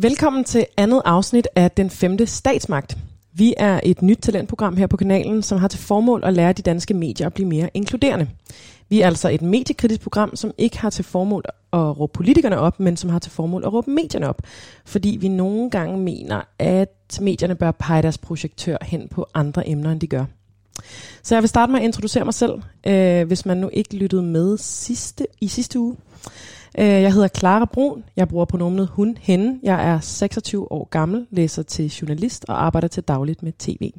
Velkommen til andet afsnit af Den Femte Statsmagt. Vi er et nyt talentprogram her på kanalen, som har til formål at lære de danske medier at blive mere inkluderende. Vi er altså et mediekritisk program, som ikke har til formål at råbe politikerne op, men som har til formål at råbe medierne op. Fordi vi nogle gange mener, at medierne bør pege deres projektør hen på andre emner, end de gør. Så jeg vil starte med at introducere mig selv, øh, hvis man nu ikke lyttede med sidste, i sidste uge. Øh, jeg hedder Clara Brun. Jeg bruger pronomenet hun, hende. Jeg er 26 år gammel, læser til journalist og arbejder til dagligt med tv.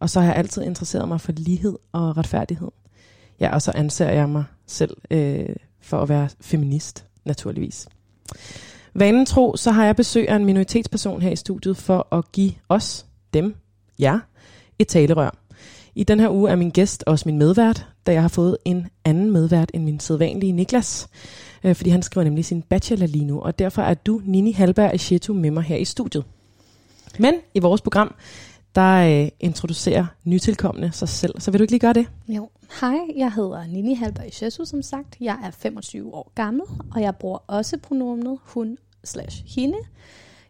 Og så har jeg altid interesseret mig for lighed og retfærdighed. Ja, og så anser jeg mig selv øh, for at være feminist, naturligvis. Vanen tro, så har jeg besøg af en minoritetsperson her i studiet for at give os, dem, jer, et talerør. I den her uge er min gæst også min medvært, da jeg har fået en anden medvært end min sædvanlige Niklas, øh, fordi han skriver nemlig sin bachelor lige nu, og derfor er du, Nini Halberg Aschetto, med mig her i studiet. Men i vores program, der øh, introducerer nytilkommende sig selv. Så vil du ikke lige gøre det? Jo. Hej, jeg hedder Nini Halberg Echetu, som sagt. Jeg er 25 år gammel, og jeg bruger også pronomenet hun slash hende.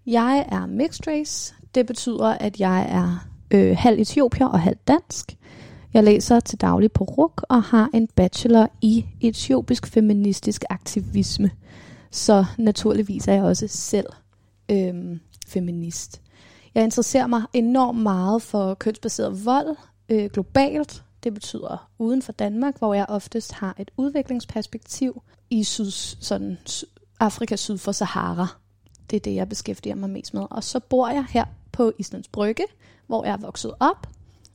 Jeg er mixed race. Det betyder, at jeg er øh, halv etiopier og halv dansk. Jeg læser til daglig på RUK og har en bachelor i etiopisk feministisk aktivisme. Så naturligvis er jeg også selv øhm, feminist. Jeg interesserer mig enormt meget for kønsbaseret vold øh, globalt. Det betyder uden for Danmark, hvor jeg oftest har et udviklingsperspektiv i syd, sådan, Afrika syd for Sahara. Det er det, jeg beskæftiger mig mest med. Og så bor jeg her på Islands Brygge, hvor jeg er vokset op.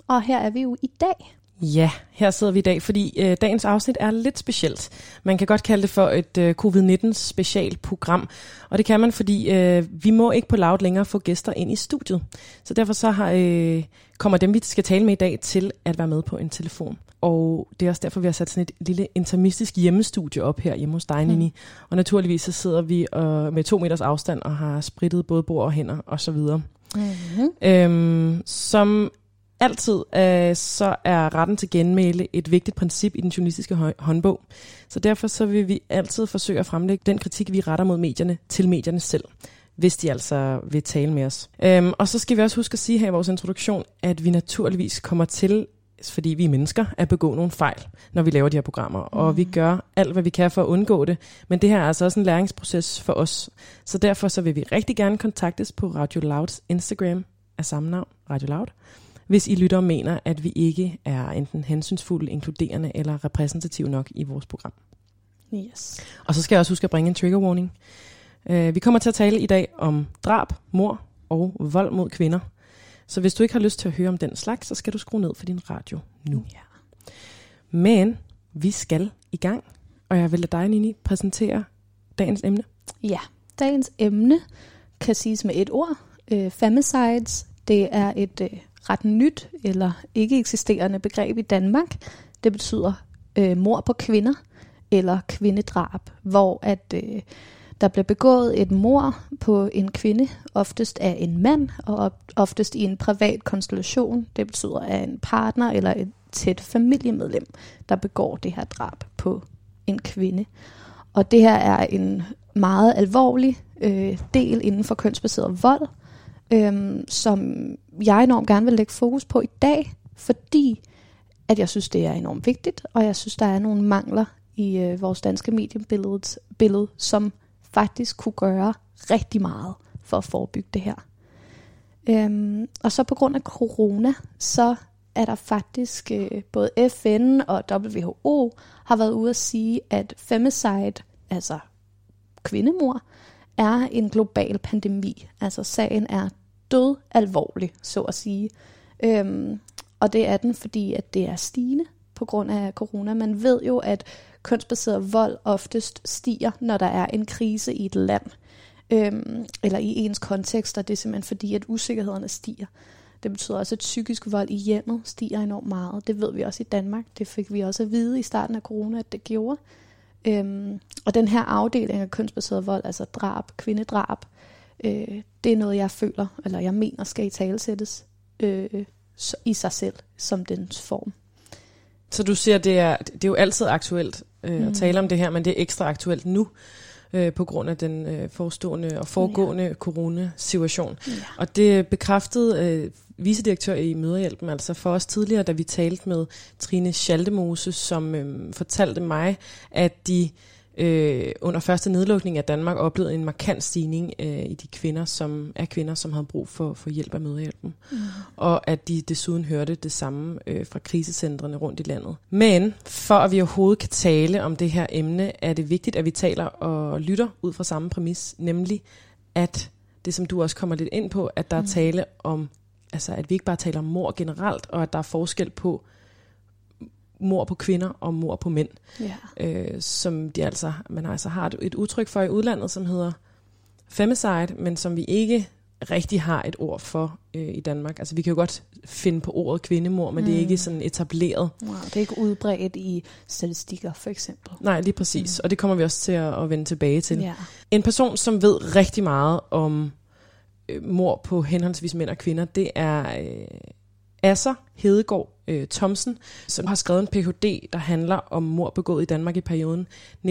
Og her er vi jo i dag. Ja, her sidder vi i dag, fordi øh, dagens afsnit er lidt specielt. Man kan godt kalde det for et øh, covid-19 specialprogram, og det kan man, fordi øh, vi må ikke på Loud længere få gæster ind i studiet. Så derfor så har, øh, kommer dem, vi skal tale med i dag, til at være med på en telefon. Og det er også derfor, vi har sat sådan et lille intermistisk hjemmestudie op her hjemme hos dig, Nini. Mm. Og naturligvis så sidder vi øh, med to meters afstand og har spritet både bord og hænder og så videre. Mm-hmm. Øhm, som altid øh, så er retten til genmæle et vigtigt princip i den journalistiske håndbog. Så derfor så vil vi altid forsøge at fremlægge den kritik, vi retter mod medierne, til medierne selv hvis de altså vil tale med os. Øhm, og så skal vi også huske at sige her i vores introduktion, at vi naturligvis kommer til, fordi vi er mennesker, at begå nogle fejl, når vi laver de her programmer. Mm. Og vi mm. gør alt, hvad vi kan for at undgå det. Men det her er altså også en læringsproces for os. Så derfor så vil vi rigtig gerne kontaktes på Radio Louds Instagram af samme navn, Radio Loud hvis I lytter og mener, at vi ikke er enten hensynsfulde, inkluderende eller repræsentative nok i vores program. Yes. Og så skal jeg også huske at bringe en trigger warning. Uh, vi kommer til at tale i dag om drab, mor og vold mod kvinder. Så hvis du ikke har lyst til at høre om den slags, så skal du skrue ned for din radio nu. Ja. Men vi skal i gang, og jeg vil lade dig, Nini, præsentere dagens emne. Ja, dagens emne kan siges med et ord. Uh, femicides. Det er et uh, ret nyt eller ikke eksisterende begreb i Danmark. Det betyder øh, mor på kvinder eller kvindedrab, hvor at øh, der bliver begået et mor på en kvinde, oftest af en mand, og oftest i en privat konstellation. Det betyder af en partner eller et tæt familiemedlem, der begår det her drab på en kvinde. Og det her er en meget alvorlig øh, del inden for kønsbaseret vold, øhm, som jeg enormt gerne vil lægge fokus på i dag, fordi at jeg synes, det er enormt vigtigt, og jeg synes, der er nogle mangler i øh, vores danske mediebillede, billede, som faktisk kunne gøre rigtig meget for at forebygge det her. Øhm, og så på grund af corona, så er der faktisk øh, både FN og WHO har været ude at sige, at femicide, altså kvindemor, er en global pandemi. Altså sagen er død alvorlig, så at sige. Øhm, og det er den, fordi at det er stigende på grund af corona. Man ved jo, at kønsbaseret vold oftest stiger, når der er en krise i et land, øhm, eller i ens kontekst, og det er simpelthen fordi, at usikkerhederne stiger. Det betyder også, at psykisk vold i hjemmet stiger enormt meget. Det ved vi også i Danmark. Det fik vi også at vide i starten af corona, at det gjorde. Øhm, og den her afdeling af kønsbaseret vold, altså drab, kvindedrab, øh, det er noget, jeg føler, eller jeg mener, skal i talesættes øh, i sig selv, som dens form. Så du siger, det er, det er jo altid aktuelt øh, mm. at tale om det her, men det er ekstra aktuelt nu. øh, på grund af den øh, forestående og foregående ja. coronasituation. Ja. Og det bekræftede øh, vicedirektør i Møderhjælpen altså for os tidligere, da vi talte med Trine Schaldemose, som øh, fortalte mig, at de øh, under første nedlukning af Danmark oplevede en markant stigning øh, i de kvinder, som er kvinder, som havde brug for, for hjælp af møderhjælpen. Mm. Og at de desuden hørte det samme øh, fra krisecentrene rundt i landet. Men for at vi overhovedet kan tale om det her emne, er det vigtigt, at vi taler og lytter ud fra samme præmis, nemlig at det, som du også kommer lidt ind på, at der mm. er tale om, altså at vi ikke bare taler om mor generelt, og at der er forskel på, mor på kvinder og mor på mænd. Ja. Øh, som de altså, man altså har et, et udtryk for i udlandet, som hedder femicide, men som vi ikke rigtig har et ord for øh, i Danmark. Altså vi kan jo godt finde på ordet kvindemor, men mm. det er ikke sådan etableret. Wow, det er ikke udbredt i statistikker for eksempel. Nej, lige præcis. Mm. Og det kommer vi også til at, at vende tilbage til. Ja. En person, som ved rigtig meget om øh, mor på henholdsvis mænd og kvinder, det er øh, Asser Hedegaard øh, Thomsen, som har skrevet en Ph.D., der handler om mor begået i Danmark i perioden 1992-2016.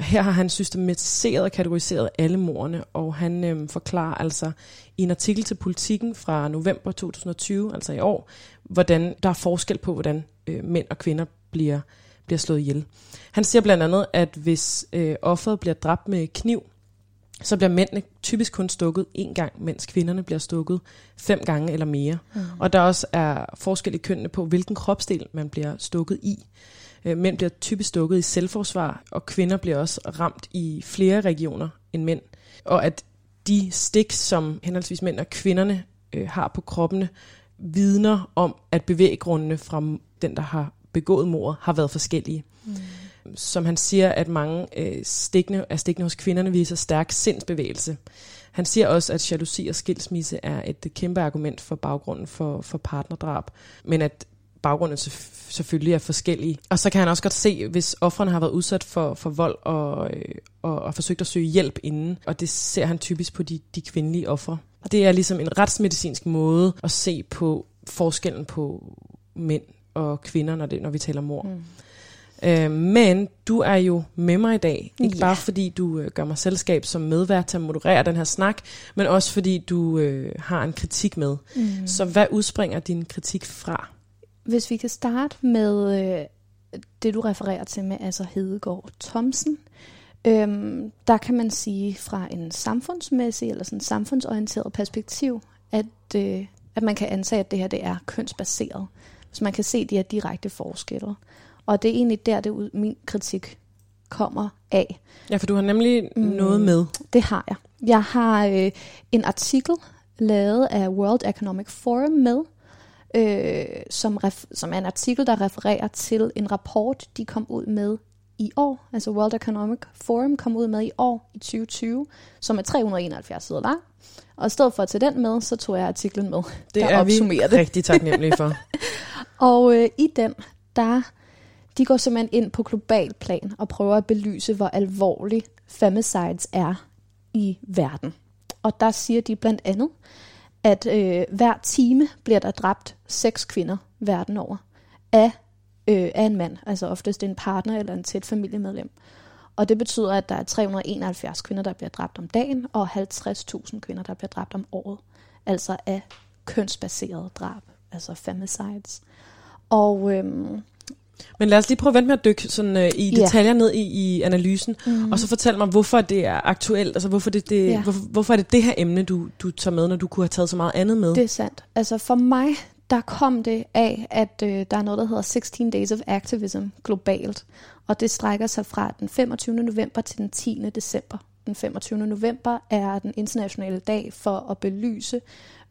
Her har han systematiseret og kategoriseret alle morerne, og han øh, forklarer altså i en artikel til Politiken fra november 2020, altså i år, hvordan der er forskel på, hvordan øh, mænd og kvinder bliver, bliver slået ihjel. Han siger blandt andet, at hvis øh, offeret bliver dræbt med kniv, så bliver mændene typisk kun stukket én gang, mens kvinderne bliver stukket fem gange eller mere. Mm. Og der også er forskel i kønnene på, hvilken kropsdel man bliver stukket i. Øh, mænd bliver typisk stukket i selvforsvar, og kvinder bliver også ramt i flere regioner end mænd. Og at de stik, som henholdsvis mænd og kvinderne øh, har på kroppene, vidner om, at bevæggrundene fra den, der har begået mordet, har været forskellige. Mm som han siger, at mange øh, stikkende, af stikkende hos kvinderne viser stærk sindsbevægelse. Han siger også, at jalousi og skilsmisse er et kæmpe argument for baggrunden for, for partnerdrab, men at baggrunden selvfølgelig er forskellige. Og så kan han også godt se, hvis offrene har været udsat for, for vold og, øh, og, og forsøgt at søge hjælp inden, og det ser han typisk på de, de kvindelige ofre. Det er ligesom en retsmedicinsk måde at se på forskellen på mænd og kvinder, når, det, når vi taler mor. Mm. Øh, men du er jo med mig i dag, ikke ja. bare fordi du øh, gør mig selskab som medvært til at moderere den her snak, men også fordi du øh, har en kritik med. Mm. Så hvad udspringer din kritik fra? Hvis vi kan starte med øh, det, du refererer til med altså Hedegaard Thomsen, øhm, der kan man sige fra en samfundsmæssig eller sådan samfundsorienteret perspektiv, at, øh, at man kan antage, at det her det er kønsbaseret. Hvis man kan se de her direkte forskelle. Og det er egentlig der, det min kritik kommer af. Ja, for du har nemlig mm, noget med. Det har jeg. Jeg har øh, en artikel lavet af World Economic Forum med, øh, som, ref, som er en artikel, der refererer til en rapport, de kom ud med i år, altså World Economic Forum kom ud med i år, i 2020, som er 371 sider lang. Og i stedet for at tage den med, så tog jeg artiklen med. Det er vi det. rigtig taknemmelige for. og øh, i den, der de går simpelthen ind på global plan og prøver at belyse, hvor alvorlig femicides er i verden. Og der siger de blandt andet, at øh, hver time bliver der dræbt seks kvinder verden over af, øh, af en mand, altså oftest en partner eller en tæt familiemedlem. Og det betyder, at der er 371 kvinder, der bliver dræbt om dagen, og 50.000 kvinder, der bliver dræbt om året. Altså af kønsbaseret drab, altså femicides. Og øhm, men lad os lige prøve at vente med at dykke sådan, uh, i detaljer yeah. ned i, i analysen, mm. og så fortæl mig, hvorfor det er aktuelt, altså hvorfor, det, det, yeah. hvorfor, hvorfor er det det her emne, du, du tager med, når du kunne have taget så meget andet med? Det er sandt. Altså for mig, der kom det af, at øh, der er noget, der hedder 16 Days of Activism globalt, og det strækker sig fra den 25. november til den 10. december. Den 25. november er den internationale dag for at belyse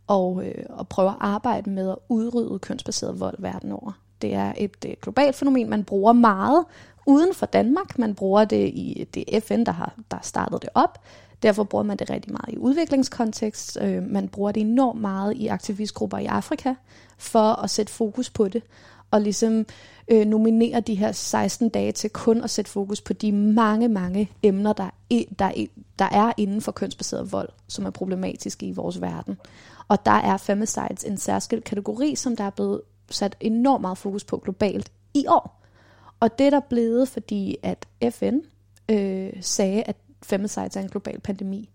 og, øh, og prøve at arbejde med at udrydde kønsbaseret vold verden over. Det er et øh, globalt fænomen, man bruger meget uden for Danmark. Man bruger det i det FN, der har der startet det op. Derfor bruger man det rigtig meget i udviklingskontekst. Øh, man bruger det enormt meget i aktivistgrupper i Afrika for at sætte fokus på det. Og ligesom øh, nominere de her 16 dage til kun at sætte fokus på de mange, mange emner, der er, der, der er inden for kønsbaseret vold, som er problematiske i vores verden. Og der er femicides en særskilt kategori, som der er blevet sat enormt meget fokus på globalt i år. Og det er der blevet, fordi at FN øh, sagde, at femicides er en global pandemi,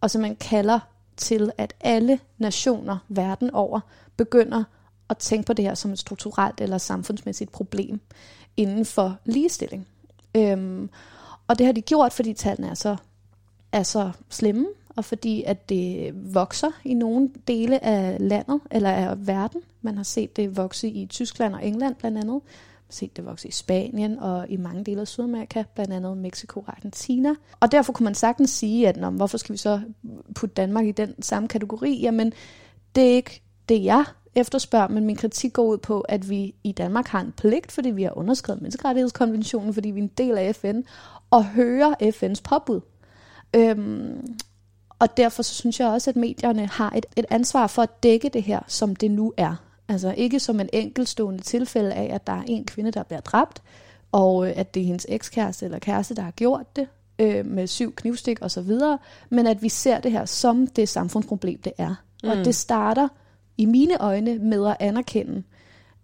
og så man kalder til, at alle nationer verden over begynder at tænke på det her som et strukturelt eller samfundsmæssigt problem inden for ligestilling. Øhm, og det har de gjort, fordi tallene er så, er så slemme, og fordi at det vokser i nogle dele af landet, eller af verden. Man har set det vokse i Tyskland og England blandt andet. Man har set det vokse i Spanien og i mange dele af Sydamerika, blandt andet Mexico og Argentina. Og derfor kunne man sagtens sige, at hvorfor skal vi så putte Danmark i den samme kategori? Jamen, det er ikke det, jeg efterspørger, men min kritik går ud på, at vi i Danmark har en pligt, fordi vi har underskrevet menneskerettighedskonventionen, fordi vi er en del af FN, og hører FN's påbud. Øhm, og derfor så synes jeg også, at medierne har et, et ansvar for at dække det her, som det nu er. Altså ikke som en enkeltstående tilfælde af, at der er en kvinde, der bliver dræbt, og øh, at det er hendes ekskæreste eller kæreste, der har gjort det, øh, med syv knivstik osv., men at vi ser det her som det samfundsproblem, det er. Mm. Og det starter i mine øjne med at anerkende,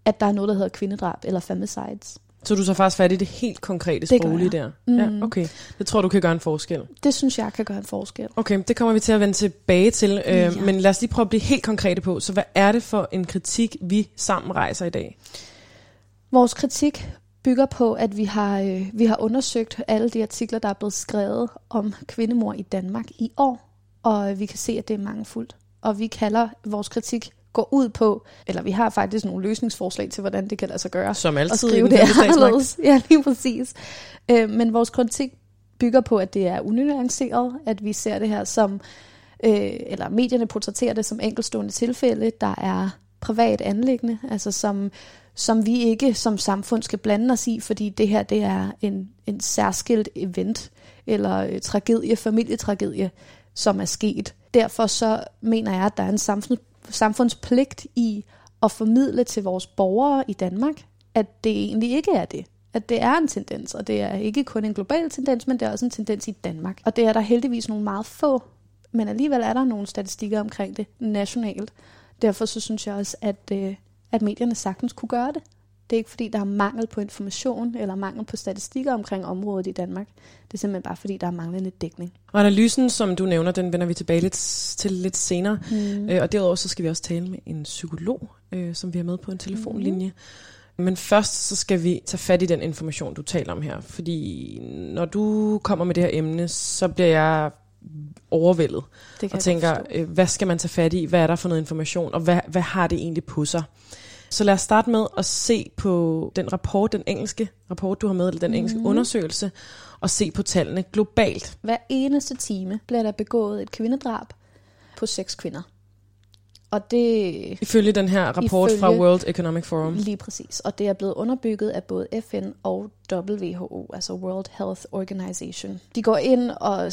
at der er noget, der hedder kvindedrab eller femicides. Så du så faktisk fat i det helt konkrete sproglige der? Mm. Ja, okay. Det tror du kan gøre en forskel? Det synes jeg kan gøre en forskel. Okay, det kommer vi til at vende tilbage til. Øh, ja. Men lad os lige prøve at blive helt konkrete på. Så hvad er det for en kritik, vi sammen rejser i dag? Vores kritik bygger på, at vi har, øh, vi har undersøgt alle de artikler, der er blevet skrevet om kvindemor i Danmark i år. Og vi kan se, at det er mangefuldt. Og vi kalder vores kritik går ud på, eller vi har faktisk nogle løsningsforslag til, hvordan det kan lade sig gøre. Som altid og skrive det anderledes. Ja, lige præcis. Øh, men vores kritik bygger på, at det er unuanceret, at vi ser det her som, øh, eller medierne portrætterer det som enkeltstående tilfælde, der er privat anlæggende, altså som, som vi ikke som samfund skal blande os i, fordi det her det er en, en særskilt event, eller øh, tragedie, familietragedie, som er sket. Derfor så mener jeg, at der er en samfunds, samfundspligt i at formidle til vores borgere i Danmark, at det egentlig ikke er det. At det er en tendens, og det er ikke kun en global tendens, men det er også en tendens i Danmark. Og det er der heldigvis nogle meget få, men alligevel er der nogle statistikker omkring det nationalt. Derfor så synes jeg også, at, øh, at medierne sagtens kunne gøre det. Det er ikke fordi, der er mangel på information eller mangel på statistikker omkring området i Danmark. Det er simpelthen bare fordi, der er manglende dækning. Og analysen, som du nævner, den vender vi tilbage lidt, til lidt senere. Mm. Øh, og derudover så skal vi også tale med en psykolog, øh, som vi har med på en telefonlinje. Mm. Men først så skal vi tage fat i den information, du taler om her. Fordi når du kommer med det her emne, så bliver jeg overvældet og tænker, øh, hvad skal man tage fat i? Hvad er der for noget information? Og hvad, hvad har det egentlig på sig? Så lad os starte med at se på den rapport, den engelske rapport, du har med, eller den engelske mm. undersøgelse, og se på tallene globalt. Hver eneste time bliver der begået et kvindedrab på seks kvinder. Og det... Ifølge den her rapport ifølge, fra World Economic Forum. Lige præcis. Og det er blevet underbygget af både FN og WHO, altså World Health Organization. De går ind og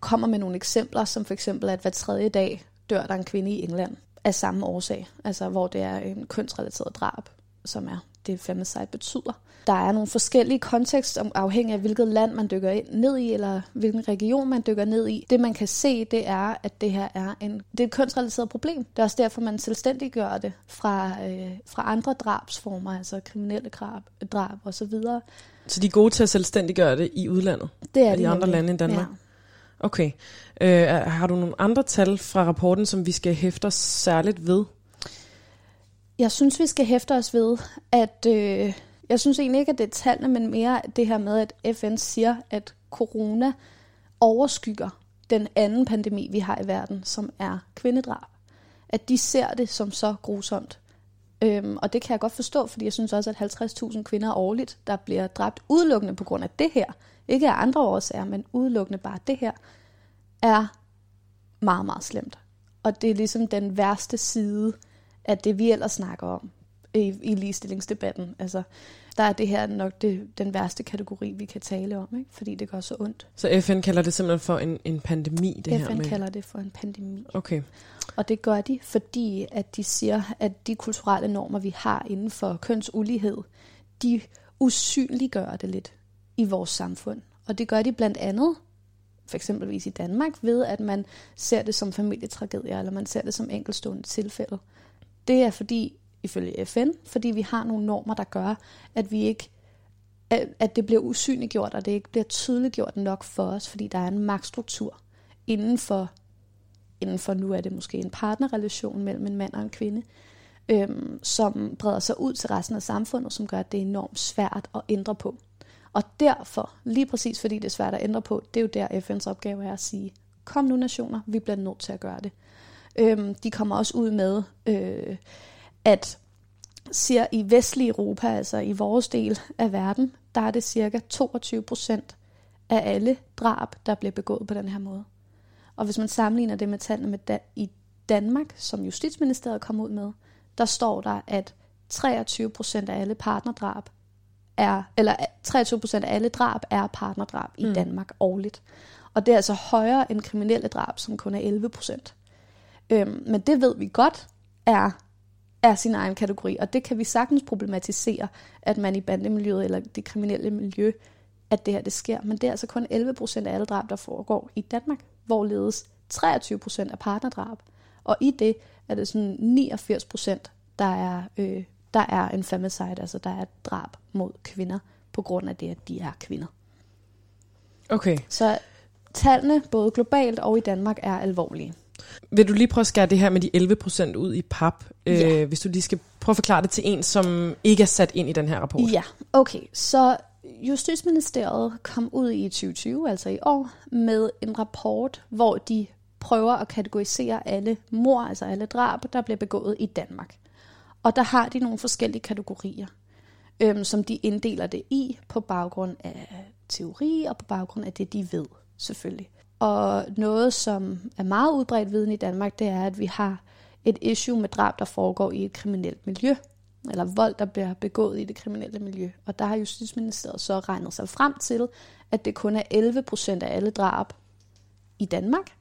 kommer med nogle eksempler, som for eksempel, at hver tredje dag dør der en kvinde i England af samme årsag, altså hvor det er en kønsrelateret drab, som er det femicide betyder. Der er nogle forskellige kontekster, afhængig af hvilket land man dykker ned i, eller hvilken region man dykker ned i. Det man kan se, det er, at det her er, en, det er et kønsrelateret problem. Det er også derfor, man selvstændiggør det fra, øh, fra andre drabsformer, altså kriminelle drab, drab osv. Så, så de er gode til at selvstændiggøre det i udlandet? Det er de, de andre lande end Danmark? Ja. Okay. Øh, har du nogle andre tal fra rapporten, som vi skal hæfte os særligt ved? Jeg synes, vi skal hæfte os ved, at øh, jeg synes egentlig ikke, at det er tallene, men mere det her med, at FN siger, at corona overskygger den anden pandemi, vi har i verden, som er kvindedrab. At de ser det som så grusomt. Øhm, og det kan jeg godt forstå, fordi jeg synes også, at 50.000 kvinder årligt, der bliver dræbt udelukkende på grund af det her, ikke af andre årsager, men udelukkende bare det her, er meget, meget slemt. Og det er ligesom den værste side af det, vi ellers snakker om i, i ligestillingsdebatten. Altså, der er det her nok det, den værste kategori, vi kan tale om, ikke? fordi det gør så ondt. Så FN kalder det simpelthen for en, en pandemi, det FN her med? FN kalder det for en pandemi. Okay. Og det gør de, fordi at de siger, at de kulturelle normer, vi har inden for kønsulighed, de usynliggør det lidt i vores samfund. Og det gør de blandt andet, for eksempelvis i Danmark, ved at man ser det som familietragedier, eller man ser det som enkelstående tilfælde. Det er fordi, ifølge FN, fordi vi har nogle normer, der gør, at vi ikke at, at det bliver usynliggjort, og det ikke bliver tydeliggjort nok for os, fordi der er en magtstruktur inden for, inden for nu er det måske en partnerrelation mellem en mand og en kvinde, øhm, som breder sig ud til resten af samfundet, som gør, at det er enormt svært at ændre på. Og derfor, lige præcis fordi det er svært at ændre på, det er jo der FN's opgave er at sige, kom nu nationer, vi bliver nødt til at gøre det. Øhm, de kommer også ud med, øh, at siger i vestlige Europa, altså i vores del af verden, der er det cirka 22 procent af alle drab, der bliver begået på den her måde. Og hvis man sammenligner det med tallene med da- i Danmark, som Justitsministeriet kom ud med, der står der, at 23 procent af alle partnerdrab er, eller 23 procent af alle drab er partnerdrab i Mm. Danmark årligt. Og det er altså højere end kriminelle drab, som kun er 11 procent. Øhm, men det ved vi godt er, er sin egen kategori, og det kan vi sagtens problematisere, at man i bandemiljøet eller det kriminelle miljø, at det her det sker. Men det er altså kun 11 procent af alle drab, der foregår i Danmark, hvorledes 23 procent er partnerdrab. Og i det er det sådan 89 procent, der er, øh, der er en femicide, altså der er et drab mod kvinder, på grund af det, at de er kvinder. Okay. Så tallene, både globalt og i Danmark, er alvorlige. Vil du lige prøve at skære det her med de 11% ud i pap, Ja. øh, hvis du lige skal prøve at forklare det til en, som ikke er sat ind i den her rapport? Ja, okay. Så Justitsministeriet kom ud i 2020, altså i år, med en rapport, hvor de prøver at kategorisere alle mor, altså alle drab, der bliver begået i Danmark. Og der har de nogle forskellige kategorier, øhm, som de inddeler det i på baggrund af teori og på baggrund af det, de ved, selvfølgelig. Og noget, som er meget udbredt viden i Danmark, det er, at vi har et issue med drab, der foregår i et kriminelt miljø, eller vold, der bliver begået i det kriminelle miljø. Og der har Justitsministeriet så regnet sig frem til, at det kun er 11 procent af alle drab i Danmark,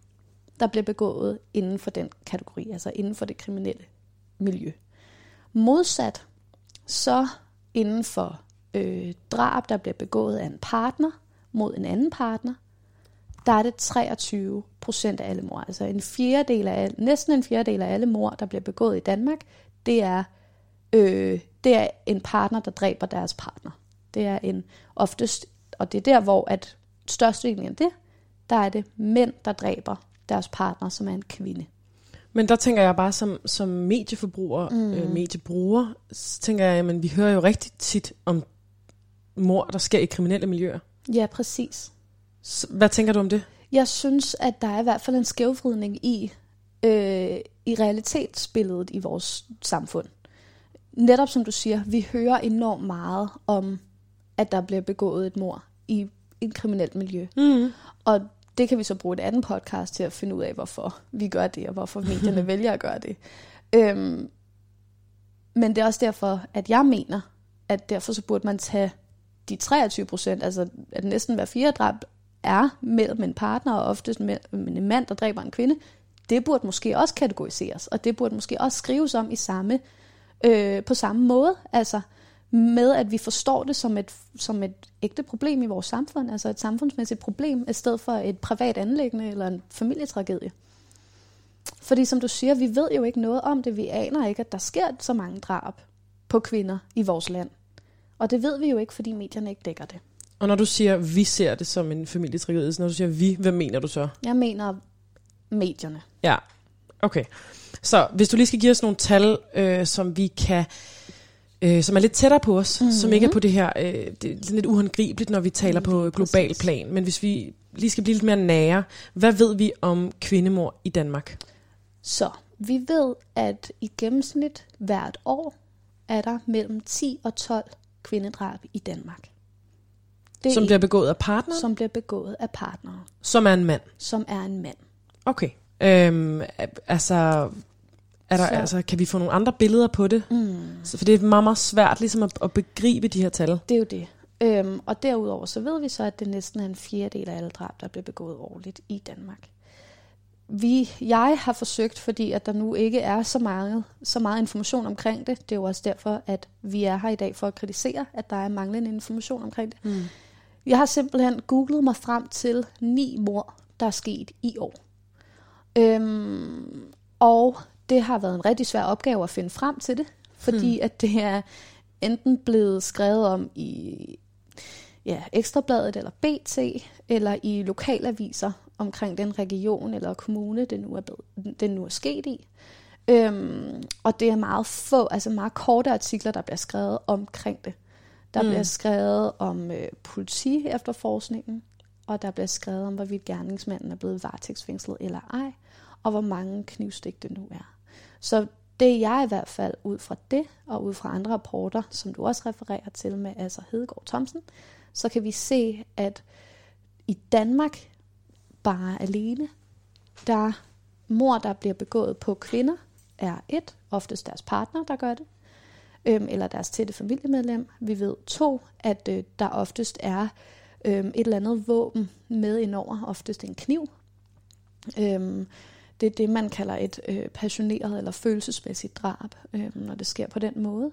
der bliver begået inden for den kategori, altså inden for det kriminelle miljø. Modsat, så inden for øh, drab, der bliver begået af en partner mod en anden partner, der er det 23 procent af alle mor. Altså en fjerdedel af, næsten en fjerdedel af alle mor, der bliver begået i Danmark, det er, øh, det er en partner, der dræber deres partner. Det er en oftest, og det er der, hvor at størstedelen af det, der er det mænd, der dræber deres partner, som er en kvinde. Men der tænker jeg bare som, som medieforbruger, mm. øh, mediebruger, så tænker jeg, men vi hører jo rigtig tit om mor, der sker i kriminelle miljøer. Ja, præcis. Så, hvad tænker du om det? Jeg synes, at der er i hvert fald en skævvridning i, øh, i realitetsbilledet i vores samfund. Netop som du siger, vi hører enormt meget om, at der bliver begået et mor i et kriminelt miljø. Mm. Og det kan vi så bruge et andet podcast til at finde ud af, hvorfor vi gør det, og hvorfor medierne vælger at gøre det. Øhm, men det er også derfor, at jeg mener, at derfor så burde man tage de 23 procent, altså at næsten hver fire drab er mellem en partner, og oftest mellem en mand, der dræber en kvinde, det burde måske også kategoriseres, og det burde måske også skrives om i samme, øh, på samme måde, altså med at vi forstår det som et, som et ægte problem i vores samfund, altså et samfundsmæssigt problem, i stedet for et privat anlæggende eller en familietragedie. Fordi som du siger, vi ved jo ikke noget om det, vi aner ikke, at der sker så mange drab på kvinder i vores land. Og det ved vi jo ikke, fordi medierne ikke dækker det. Og når du siger, vi ser det som en familietragedie, så når du siger vi, hvad mener du så? Jeg mener medierne. Ja, okay. Så hvis du lige skal give os nogle tal, øh, som vi kan, øh, som er lidt tættere på os, mm-hmm. som ikke er på det her, øh, det er lidt uhåndgribeligt, når vi taler på Lige global præcis. plan. Men hvis vi lige skal blive lidt mere nære, hvad ved vi om kvindemord i Danmark? Så vi ved, at i gennemsnit hvert år er der mellem 10 og 12 kvindedrab i Danmark. Det Som er bliver begået af partner, som, som bliver begået af partnere, som er en mand. som er en mand. Okay. Øhm, altså, er der, Så- altså, kan vi få nogle andre billeder på det? Mm. Så, for det er meget, meget svært ligesom at, at begribe de her tal. Det er jo det. Øhm, og derudover så ved vi så, at det næsten er en fjerdedel af alle drab, der bliver begået årligt i Danmark. Vi, jeg har forsøgt, fordi at der nu ikke er så meget, så meget information omkring det. Det er jo også derfor, at vi er her i dag for at kritisere, at der er manglende information omkring det. Mm. Jeg har simpelthen googlet mig frem til ni mor, der er sket i år. Øhm, og det har været en rigtig svær opgave at finde frem til det, fordi at det er enten blevet skrevet om i ja, Ekstrabladet eller BT, eller i lokalaviser omkring den region eller kommune, det nu er, blevet, det nu er sket i. Øhm, og det er meget få, altså meget korte artikler, der bliver skrevet omkring det. Der mm. bliver skrevet om øh, politi efterforskningen, og der bliver skrevet om, hvorvidt gerningsmanden er blevet varetægtsfængslet eller ej, og hvor mange knivstik det nu er. Så det jeg i hvert fald ud fra det, og ud fra andre rapporter, som du også refererer til med altså Hedegaard Thomsen, så kan vi se, at i Danmark bare alene, der mor, der bliver begået på kvinder, er et, oftest deres partner, der gør det, øhm, eller deres tætte familiemedlem. Vi ved to, at øh, der oftest er øhm, et eller andet våben med indover, oftest en kniv. Øhm, det er det, man kalder et øh, passioneret eller følelsesmæssigt drab, øh, når det sker på den måde.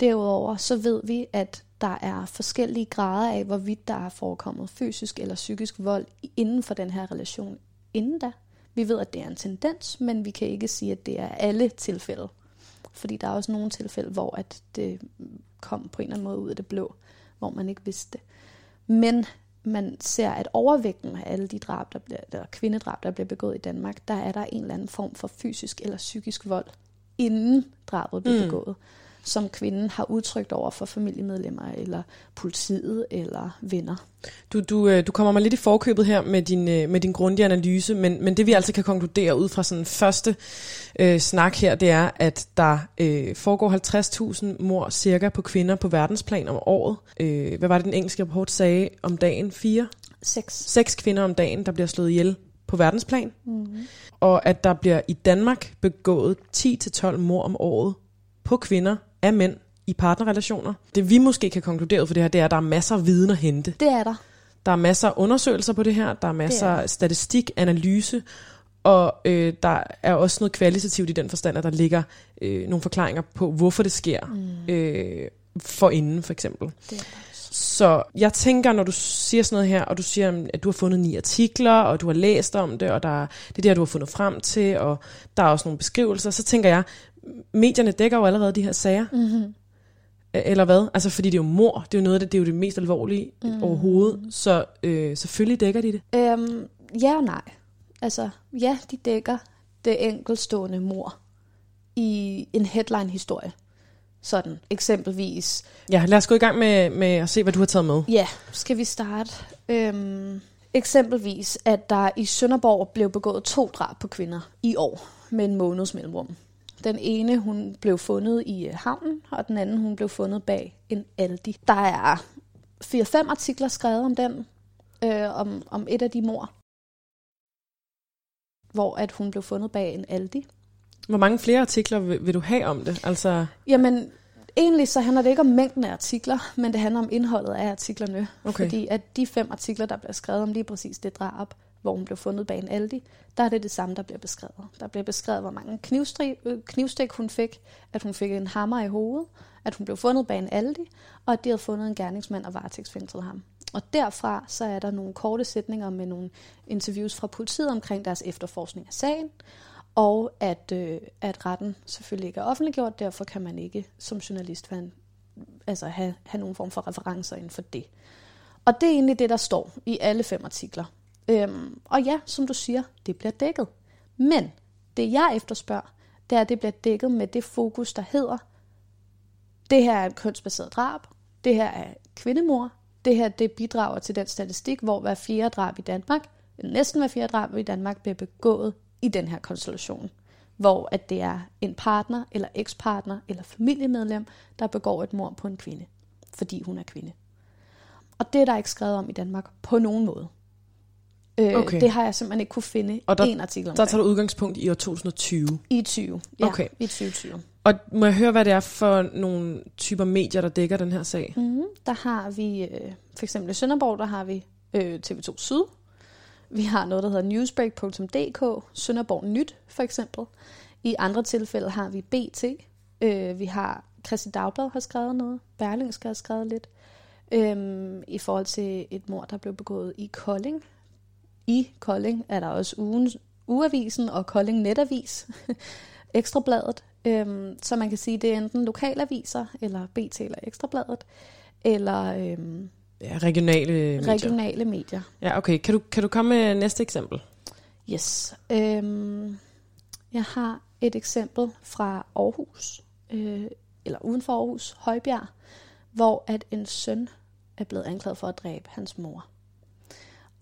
Derudover så ved vi, at der er forskellige grader af, hvorvidt der er forekommet fysisk eller psykisk vold inden for den her relation inden da. Vi ved, at det er en tendens, men vi kan ikke sige, at det er alle tilfælde. Fordi der er også nogle tilfælde, hvor at det kom på en eller anden måde ud af det blå, hvor man ikke vidste det. Men man ser, at overvægten af alle de drab, der bliver, eller kvindedrab, der bliver begået i Danmark, der er der en eller anden form for fysisk eller psykisk vold, inden drabet bliver mm. begået som kvinden har udtrykt over for familiemedlemmer, eller politiet, eller venner. Du, du, øh, du kommer mig lidt i forkøbet her med din, øh, med din grundige analyse, men, men det vi altså kan konkludere ud fra sådan første øh, snak her, det er, at der øh, foregår 50.000 mor cirka på kvinder på verdensplan om året. Øh, hvad var det, den engelske rapport sagde om dagen? Fire? Seks. Seks kvinder om dagen, der bliver slået ihjel på verdensplan. Mm-hmm. Og at der bliver i Danmark begået 10-12 mor om året på kvinder af mænd i partnerrelationer. Det vi måske kan konkludere for det her, det er, at der er masser af viden at hente. Det er der. Der er masser af undersøgelser på det her, der er masser af statistik, analyse, og øh, der er også noget kvalitativt i den forstand, at der ligger øh, nogle forklaringer på, hvorfor det sker. Mm. Øh, for inden for eksempel. Det er så jeg tænker, når du siger sådan noget her, og du siger, at du har fundet ni artikler, og du har læst om det, og der, det er det, du har fundet frem til, og der er også nogle beskrivelser, så tænker jeg, medierne dækker jo allerede de her sager. Mm-hmm. Eller hvad? Altså, fordi det er jo mor. Det er jo noget af det, det er jo det mest alvorlige mm. overhovedet. Så øh, selvfølgelig dækker de det. Øhm, ja og nej. Altså, ja, de dækker det enkeltstående mor i en headline-historie. Sådan, eksempelvis. Ja, lad os gå i gang med, med at se, hvad du har taget med. Ja, skal vi starte? Øhm, eksempelvis, at der i Sønderborg blev begået to drab på kvinder i år med en måneds mellemrum. Den ene, hun blev fundet i øh, havnen, og den anden, hun blev fundet bag en Aldi. Der er 4-5 artikler skrevet om den, øh, om, om et af de mor, hvor at hun blev fundet bag en Aldi. Hvor mange flere artikler vil, vil du have om det? Altså... Jamen, egentlig så handler det ikke om mængden af artikler, men det handler om indholdet af artiklerne. Okay. Fordi at de fem artikler, der bliver skrevet om lige præcis det drab, hvor hun blev fundet bag en Aldi, der er det det samme, der bliver beskrevet. Der bliver beskrevet, hvor mange øh, knivstik hun fik, at hun fik en hammer i hovedet, at hun blev fundet bag en Aldi, og at de havde fundet en gerningsmand og varetægtsfængslet ham. Og derfra så er der nogle korte sætninger med nogle interviews fra politiet omkring deres efterforskning af sagen, og at, øh, at retten selvfølgelig ikke er offentliggjort, derfor kan man ikke som journalist have, altså have, have nogen form for referencer inden for det. Og det er egentlig det, der står i alle fem artikler. Øhm, og ja, som du siger, det bliver dækket. Men det jeg efterspørger, det er, at det bliver dækket med det fokus, der hedder, det her er et kønsbaseret drab, det her er kvindemor, det her det bidrager til den statistik, hvor hver fjerde drab i Danmark, næsten hver fjerde drab i Danmark, bliver begået i den her konstellation. Hvor at det er en partner, eller ekspartner, eller familiemedlem, der begår et mord på en kvinde, fordi hun er kvinde. Og det er der ikke skrevet om i Danmark på nogen måde. Øh, okay. Det har jeg simpelthen ikke kunne finde og der, en artikel omkring. Der tager du udgangspunkt i år 2020? I 20, ja. Okay. I 2020. Og må jeg høre, hvad det er for nogle typer medier, der dækker den her sag? Mm, der har vi, øh, for eksempel i Sønderborg, der har vi øh, TV2 Syd. Vi har noget, der hedder newsbreak.dk, Sønderborg Nyt for eksempel. I andre tilfælde har vi BT. Øh, vi har Christi Dagblad har skrevet noget. Berlingske har skrevet lidt. Øhm, I forhold til et mord, der blev begået i Kolding, i Kolding er der også ugen, Uavisen og Kolding Netavis, Ekstrabladet. Øhm, så man kan sige, det er enten lokalaviser, eller BT eller Ekstrabladet, eller øhm, Ja, regionale medier. regionale medier. Ja, okay. Kan du, kan du komme med næste eksempel? Yes. Øhm, jeg har et eksempel fra Aarhus, øh, eller uden for Aarhus, Højbjerg, hvor at en søn er blevet anklaget for at dræbe hans mor.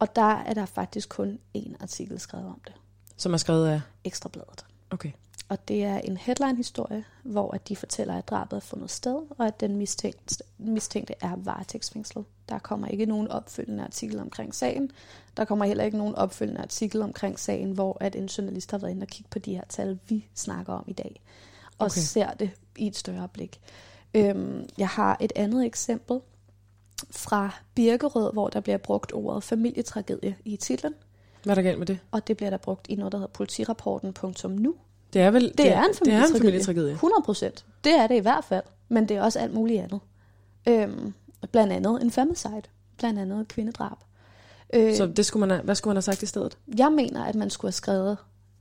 Og der er der faktisk kun én artikel skrevet om det. Som er skrevet af... Ekstrabladet. Okay. Og det er en headline-historie, hvor at de fortæller, at drabet er fundet sted, og at den mistænkte, mistænkte er varetægtsfængslet. Der kommer ikke nogen opfølgende artikel omkring sagen. Der kommer heller ikke nogen opfølgende artikel omkring sagen, hvor at en journalist har været inde og kigge på de her tal, vi snakker om i dag. Og Okay. ser det i et større blik. Øhm, jeg har et andet eksempel fra Birkerød, hvor der bliver brugt ordet familietragedie i titlen. Hvad er der galt med det? Og det bliver der brugt i noget, der hedder politirapporten.nu. Det er vel... Det er en Det er en familietragedie. familietragedie. 100 procent. Det er det i hvert fald. Men det er også alt muligt andet. Øhm, blandt andet en femicide. Blandt andet kvindedrab. Øh, Så det skulle man have, hvad skulle man have sagt i stedet? jeg mener, at man skulle have skrevet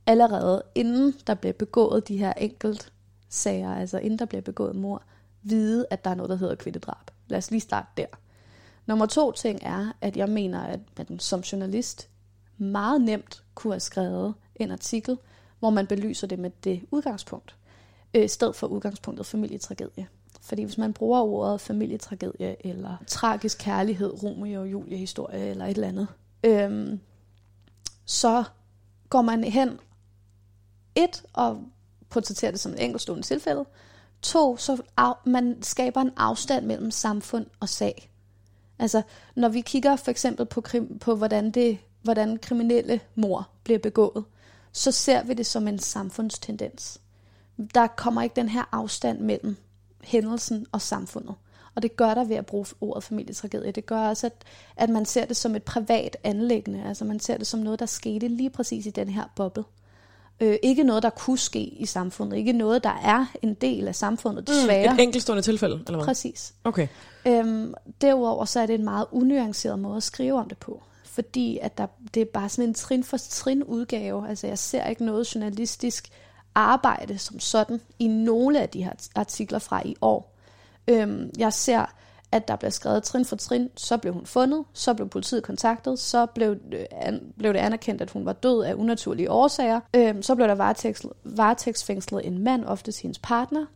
allerede, inden der blev begået de her enkelt sager, altså inden der bliver begået mor, vide, at der er noget, der hedder kvindedrab. Lad os lige starte der. Nummer to ting er, at jeg mener, at man som journalist meget nemt kunne have skrevet en artikel, hvor man belyser det med det udgangspunkt, øh, i stedet for udgangspunktet familietragedie. Fordi hvis man bruger ordet familietragedie, eller tragisk kærlighed, Romeo og Julie historie, eller et eller andet, øhm, så går man hen, et, og portrætterer det som et enkeltstående tilfælde, to, så af, man skaber en afstand mellem samfund og sag. Altså, når vi kigger for eksempel på, krim, på hvordan, det, hvordan kriminelle mor bliver begået, så ser vi det som en samfundstendens. Der kommer ikke den her afstand mellem hændelsen og samfundet. Og det gør der ved at bruge ordet familietragedie. Det gør også, at, at man ser det som et privat anlæggende. Altså man ser det som noget, der skete lige præcis i den her boble. Øh, ikke noget, der kunne ske i samfundet. Ikke noget, der er en del af samfundet, desværre. Et enkeltstående tilfælde, eller hvad? Præcis. Okay. Øhm, derudover så er det en meget unuanceret måde at skrive om det på. Fordi at der, det er bare sådan en trin for trin udgave. Altså jeg ser ikke noget journalistisk arbejde som sådan i nogle af de her artikler fra i år. Øhm, jeg ser, at der bliver skrevet trin for trin, så blev hun fundet, så blev politiet kontaktet, så blev, øh, an, blev det anerkendt, at hun var død af unaturlige årsager. Øhm, så blev der varetægtsfængslet, varetægtsfængslet en mand, ofte hendes partner,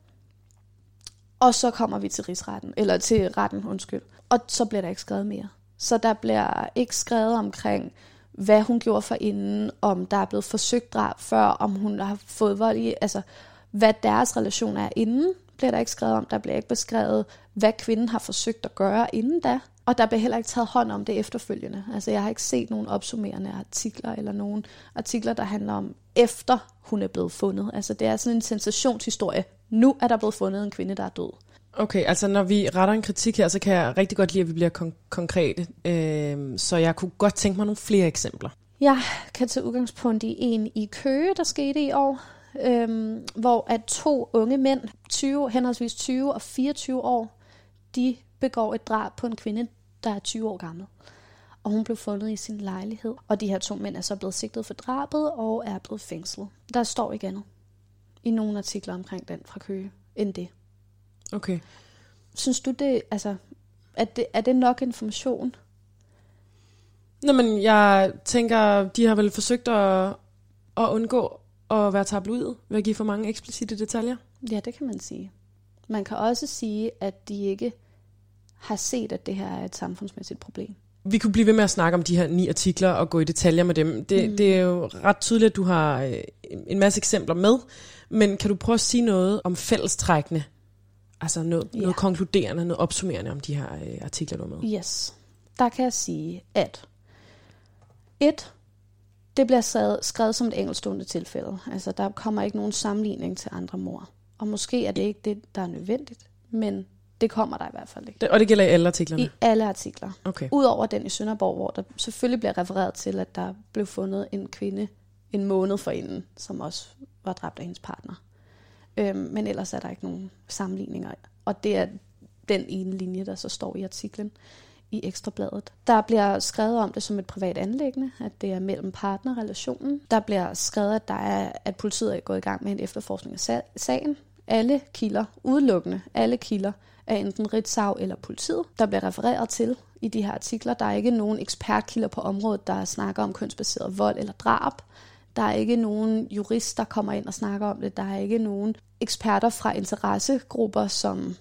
og så kommer vi til rigsretten, eller til retten, undskyld. Og så bliver der ikke skrevet mere. Så der bliver ikke skrevet omkring, hvad hun gjorde for inden, om der er blevet forsøgt drab før, om hun har fået vold i, altså hvad deres relation er inden, bliver der ikke skrevet om. Der bliver ikke beskrevet, hvad kvinden har forsøgt at gøre inden da. Og der bliver heller ikke taget hånd om det efterfølgende. Altså jeg har ikke set nogen opsummerende artikler, eller nogen artikler, der handler om, efter hun er blevet fundet. Altså det er sådan en sensationshistorie. Nu er der blevet fundet en kvinde, der er død. Okay, altså når vi retter en kritik her, så kan jeg rigtig godt lide, at vi bliver kon- konkrete. Øh, så jeg kunne godt tænke mig nogle flere eksempler. Jeg kan tage udgangspunkt i en i Køge, der skete i år, øhm, hvor at to unge mænd, 20, henholdsvis 20 og 24 år, de begår et drab på en kvinde, der er 20 år gammel. Og hun blev fundet i sin lejlighed. Og de her to mænd er så blevet sigtet for drabet og er blevet fængslet. Der står ikke andet i nogle artikler omkring den fra Køge end det. Okay. Synes du det, altså, er det, er det nok information? Nå, men jeg tænker, de har vel forsøgt at, at undgå at være tabloidet ved at give for mange eksplicite detaljer. Ja, det kan man sige. Man kan også sige, at de ikke har set, at det her er et samfundsmæssigt problem. Vi kunne blive ved med at snakke om de her ni artikler og gå i detaljer med dem. Det, mm. det er jo ret tydeligt, at du har øh, en masse eksempler med, men kan du prøve at sige noget om fællestrækkene? Altså noget, ja. noget konkluderende, noget opsummerende om de her øh, artikler, du har med. Yes. Der kan jeg sige, at et, det bliver skrevet, skrevet som et enkeltstående tilfælde. Altså, der kommer ikke nogen sammenligning til andre mor. Og måske er det ikke det, der er nødvendigt, men det kommer der i hvert fald ikke. Det, og det gælder i alle artiklerne? I alle artikler. Okay. Udover den i Sønderborg, hvor der selvfølgelig bliver refereret til, at der blev fundet en kvinde en måned forinden, som også var dræbt af hendes partner. Øhm, men ellers er der ikke nogen sammenligninger. Og det er den ene linje, der så står i artiklen i Ekstrabladet. Der bliver skrevet om det som et privat anlæggende, at det er mellem partnerrelationen. Der bliver skrevet, at, der er, at politiet er gået i gang med en efterforskning af sagen. Alle kilder, udelukkende alle kilder, af enten Ritzau eller politiet, der bliver refereret til i de her artikler. Der er ikke nogen ekspertkilder på området, der snakker om kønsbaseret vold eller drab. Der er ikke nogen jurist, der kommer ind og snakker om det. Der er ikke nogen eksperter fra interessegrupper som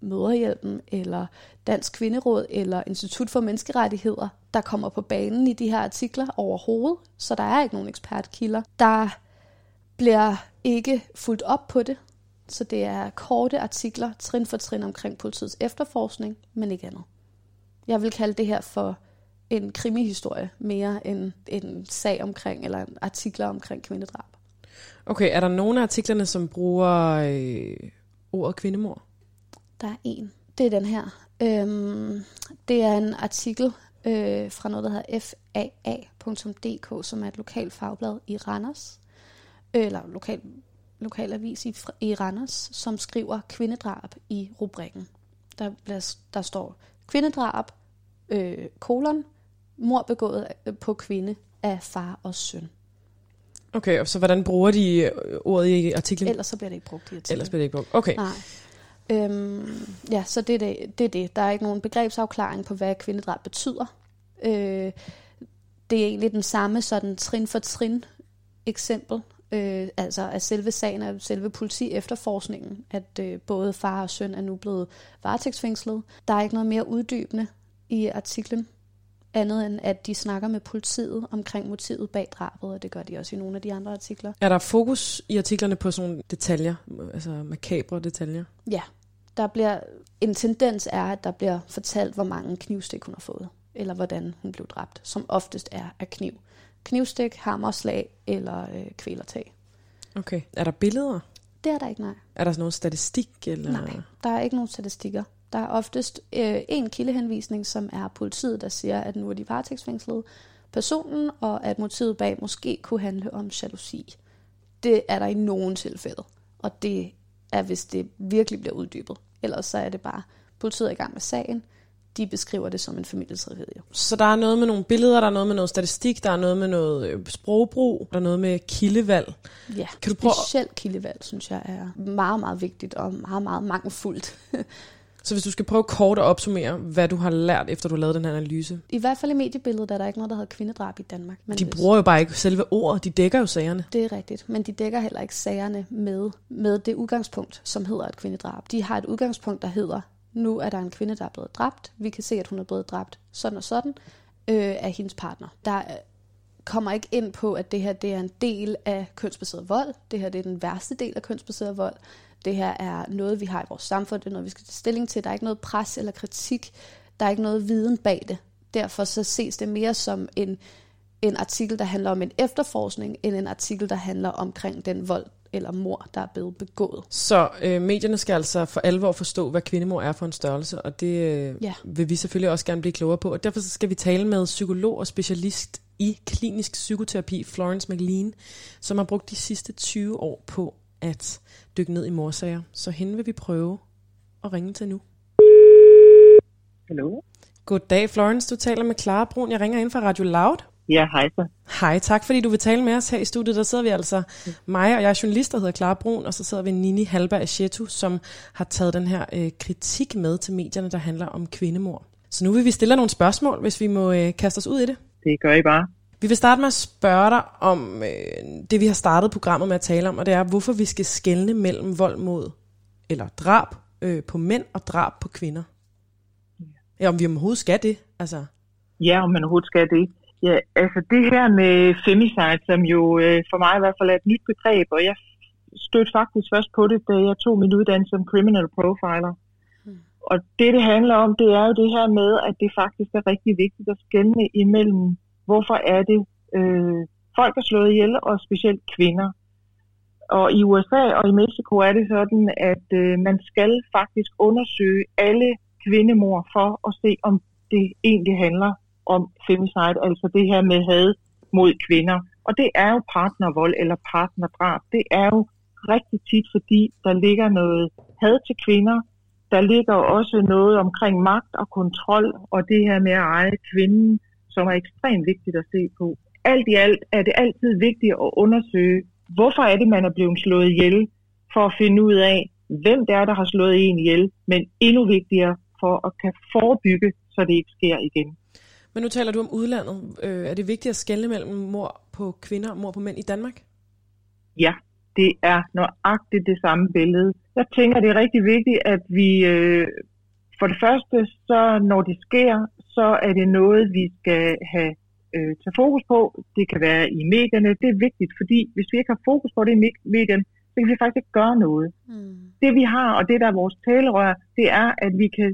Møderhjælpen eller Dansk Kvinderåd eller Institut for Menneskerettigheder, der kommer på banen i de her artikler overhovedet. Så der er ikke nogen ekspertkilder. Der bliver ikke fuldt op på det. Så det er korte artikler, trin for trin omkring politiets efterforskning, men ikke andet. Jeg vil kalde det her for en krimihistorie mere end en sag omkring, eller artikler omkring kvindedrab. Okay, er der nogle af artiklerne, som bruger øh, ordet kvindemord? Der er en. Det er den her. Øhm, det er en artikel øh, fra noget, der hedder faa.dk, som er et lokalt fagblad i Randers, eller lokal, lokal avis i, i Randers, som skriver kvindedrab i rubrikken. Der, bliver, der står kvindedrab, øh, kolon, mor begået på kvinde af far og søn. Okay, og så hvordan bruger de øh, ordet i artiklen? Ellers så bliver det ikke brugt i artiklen. Ellers bliver det ikke brugt. Okay. Nej. Øhm, ja, så det er det, det er det. Der er ikke nogen begrebsafklaring på, hvad kvindedrab betyder. Øh, det er egentlig den samme sådan trin for trin eksempel, øh, altså af selve sagen af selve politi efterforskningen, at øh, både far og søn er nu blevet varetægtsfængslet. Der er ikke noget mere uddybende i artiklen, andet end at de snakker med politiet omkring motivet bag drabet, og det gør de også i nogle af de andre artikler. Er der fokus i artiklerne på sådan nogle detaljer, altså makabre detaljer? Ja, der bliver, en tendens er, at der bliver fortalt, hvor mange knivstik hun har fået, eller hvordan hun blev dræbt, som oftest er af kniv. Knivstik, hammerslag eller øh, kvælertag. Okay. Er der billeder? Det er der ikke, nej. Er der sådan noget statistik? Eller? Nej, der er ikke nogen statistikker. Der er oftest øh, en kildehenvisning, som er politiet, der siger, at nu er de varetægtsfængslet personen, og at motivet bag måske kunne handle om jalousi. Det er der i nogen tilfælde, og det er, hvis det virkelig bliver uddybet. Ellers så er det bare, politiet er i gang med sagen, de beskriver det som en familietragedie. Så der er noget med nogle billeder, der er noget med noget statistik, der er noget med noget øh, sprogbrug, der er noget med kildevalg. Ja, kan du prøve... specielt kildevalg, synes jeg er meget, meget vigtigt og meget, meget mangelfuldt. Så hvis du skal prøve kort at opsummere, hvad du har lært, efter du har lavet den her analyse? I hvert fald i mediebilledet er der ikke noget, der hedder kvindedrab i Danmark. Men de bruger jo bare ikke selve ordet, de dækker jo sagerne. Det er rigtigt, men de dækker heller ikke sagerne med, med det udgangspunkt, som hedder et kvindedrab. De har et udgangspunkt, der hedder, nu er der en kvinde, der er blevet dræbt. Vi kan se, at hun er blevet dræbt sådan og sådan øh, af hendes partner. Der kommer ikke ind på, at det her det er en del af kønsbaseret vold. Det her det er den værste del af kønsbaseret vold. Det her er noget, vi har i vores samfund. Det er noget, vi skal tage stilling til. Der er ikke noget pres eller kritik. Der er ikke noget viden bag det. Derfor så ses det mere som en, en artikel, der handler om en efterforskning, end en artikel, der handler omkring den vold, eller mor, der er blevet begået. Så øh, medierne skal altså for alvor forstå, hvad kvindemor er for en størrelse, og det øh, ja. vil vi selvfølgelig også gerne blive klogere på. Og derfor skal vi tale med psykolog og specialist i klinisk psykoterapi, Florence McLean, som har brugt de sidste 20 år på at dykke ned i morsager. Så hende vil vi prøve at ringe til nu. Hallo. Goddag, Florence. Du taler med Clara Brun. Jeg ringer ind fra Radio Loud. Ja, hej så. Hej, tak fordi du vil tale med os her i studiet. Der sidder vi altså, mig og jeg er journalist, der hedder Clara Brun, og så sidder vi Nini Halberg Ashetu, som har taget den her øh, kritik med til medierne, der handler om kvindemord. Så nu vil vi stille nogle spørgsmål, hvis vi må øh, kaste os ud i det. Det gør I bare. Vi vil starte med at spørge dig om øh, det, vi har startet programmet med at tale om, og det er, hvorfor vi skal skelne mellem vold mod, eller drab øh, på mænd og drab på kvinder. Ja, om vi overhovedet skal det. Altså. Ja, om man overhovedet skal det. Ja, altså det her med femicide, som jo øh, for mig i hvert fald er et nyt begreb, og jeg stødte faktisk først på det, da jeg tog min uddannelse som criminal profiler. Hmm. Og det, det handler om, det er jo det her med, at det faktisk er rigtig vigtigt at skænde imellem, hvorfor er det øh, folk er slået ihjel, og specielt kvinder. Og i USA og i Mexico er det sådan, at øh, man skal faktisk undersøge alle kvindemor for at se, om det egentlig handler om femicide, altså det her med had mod kvinder. Og det er jo partnervold eller partnerdrab. Det er jo rigtig tit, fordi der ligger noget had til kvinder. Der ligger også noget omkring magt og kontrol, og det her med at eje kvinden, som er ekstremt vigtigt at se på. Alt i alt er det altid vigtigt at undersøge, hvorfor er det, man er blevet slået ihjel, for at finde ud af, hvem det er, der har slået en ihjel, men endnu vigtigere for at kan forebygge, så det ikke sker igen. Men nu taler du om udlandet. Øh, er det vigtigt at skelne mellem mor på kvinder og mor på mænd i Danmark? Ja, det er nøjagtigt det samme billede. Jeg tænker, det er rigtig vigtigt, at vi øh, for det første, så når det sker, så er det noget, vi skal have øh, tage fokus på. Det kan være i medierne. Det er vigtigt, fordi hvis vi ikke har fokus på det i medierne, så kan vi faktisk ikke gøre noget. Mm. Det vi har, og det der er vores talerør, det er, at vi kan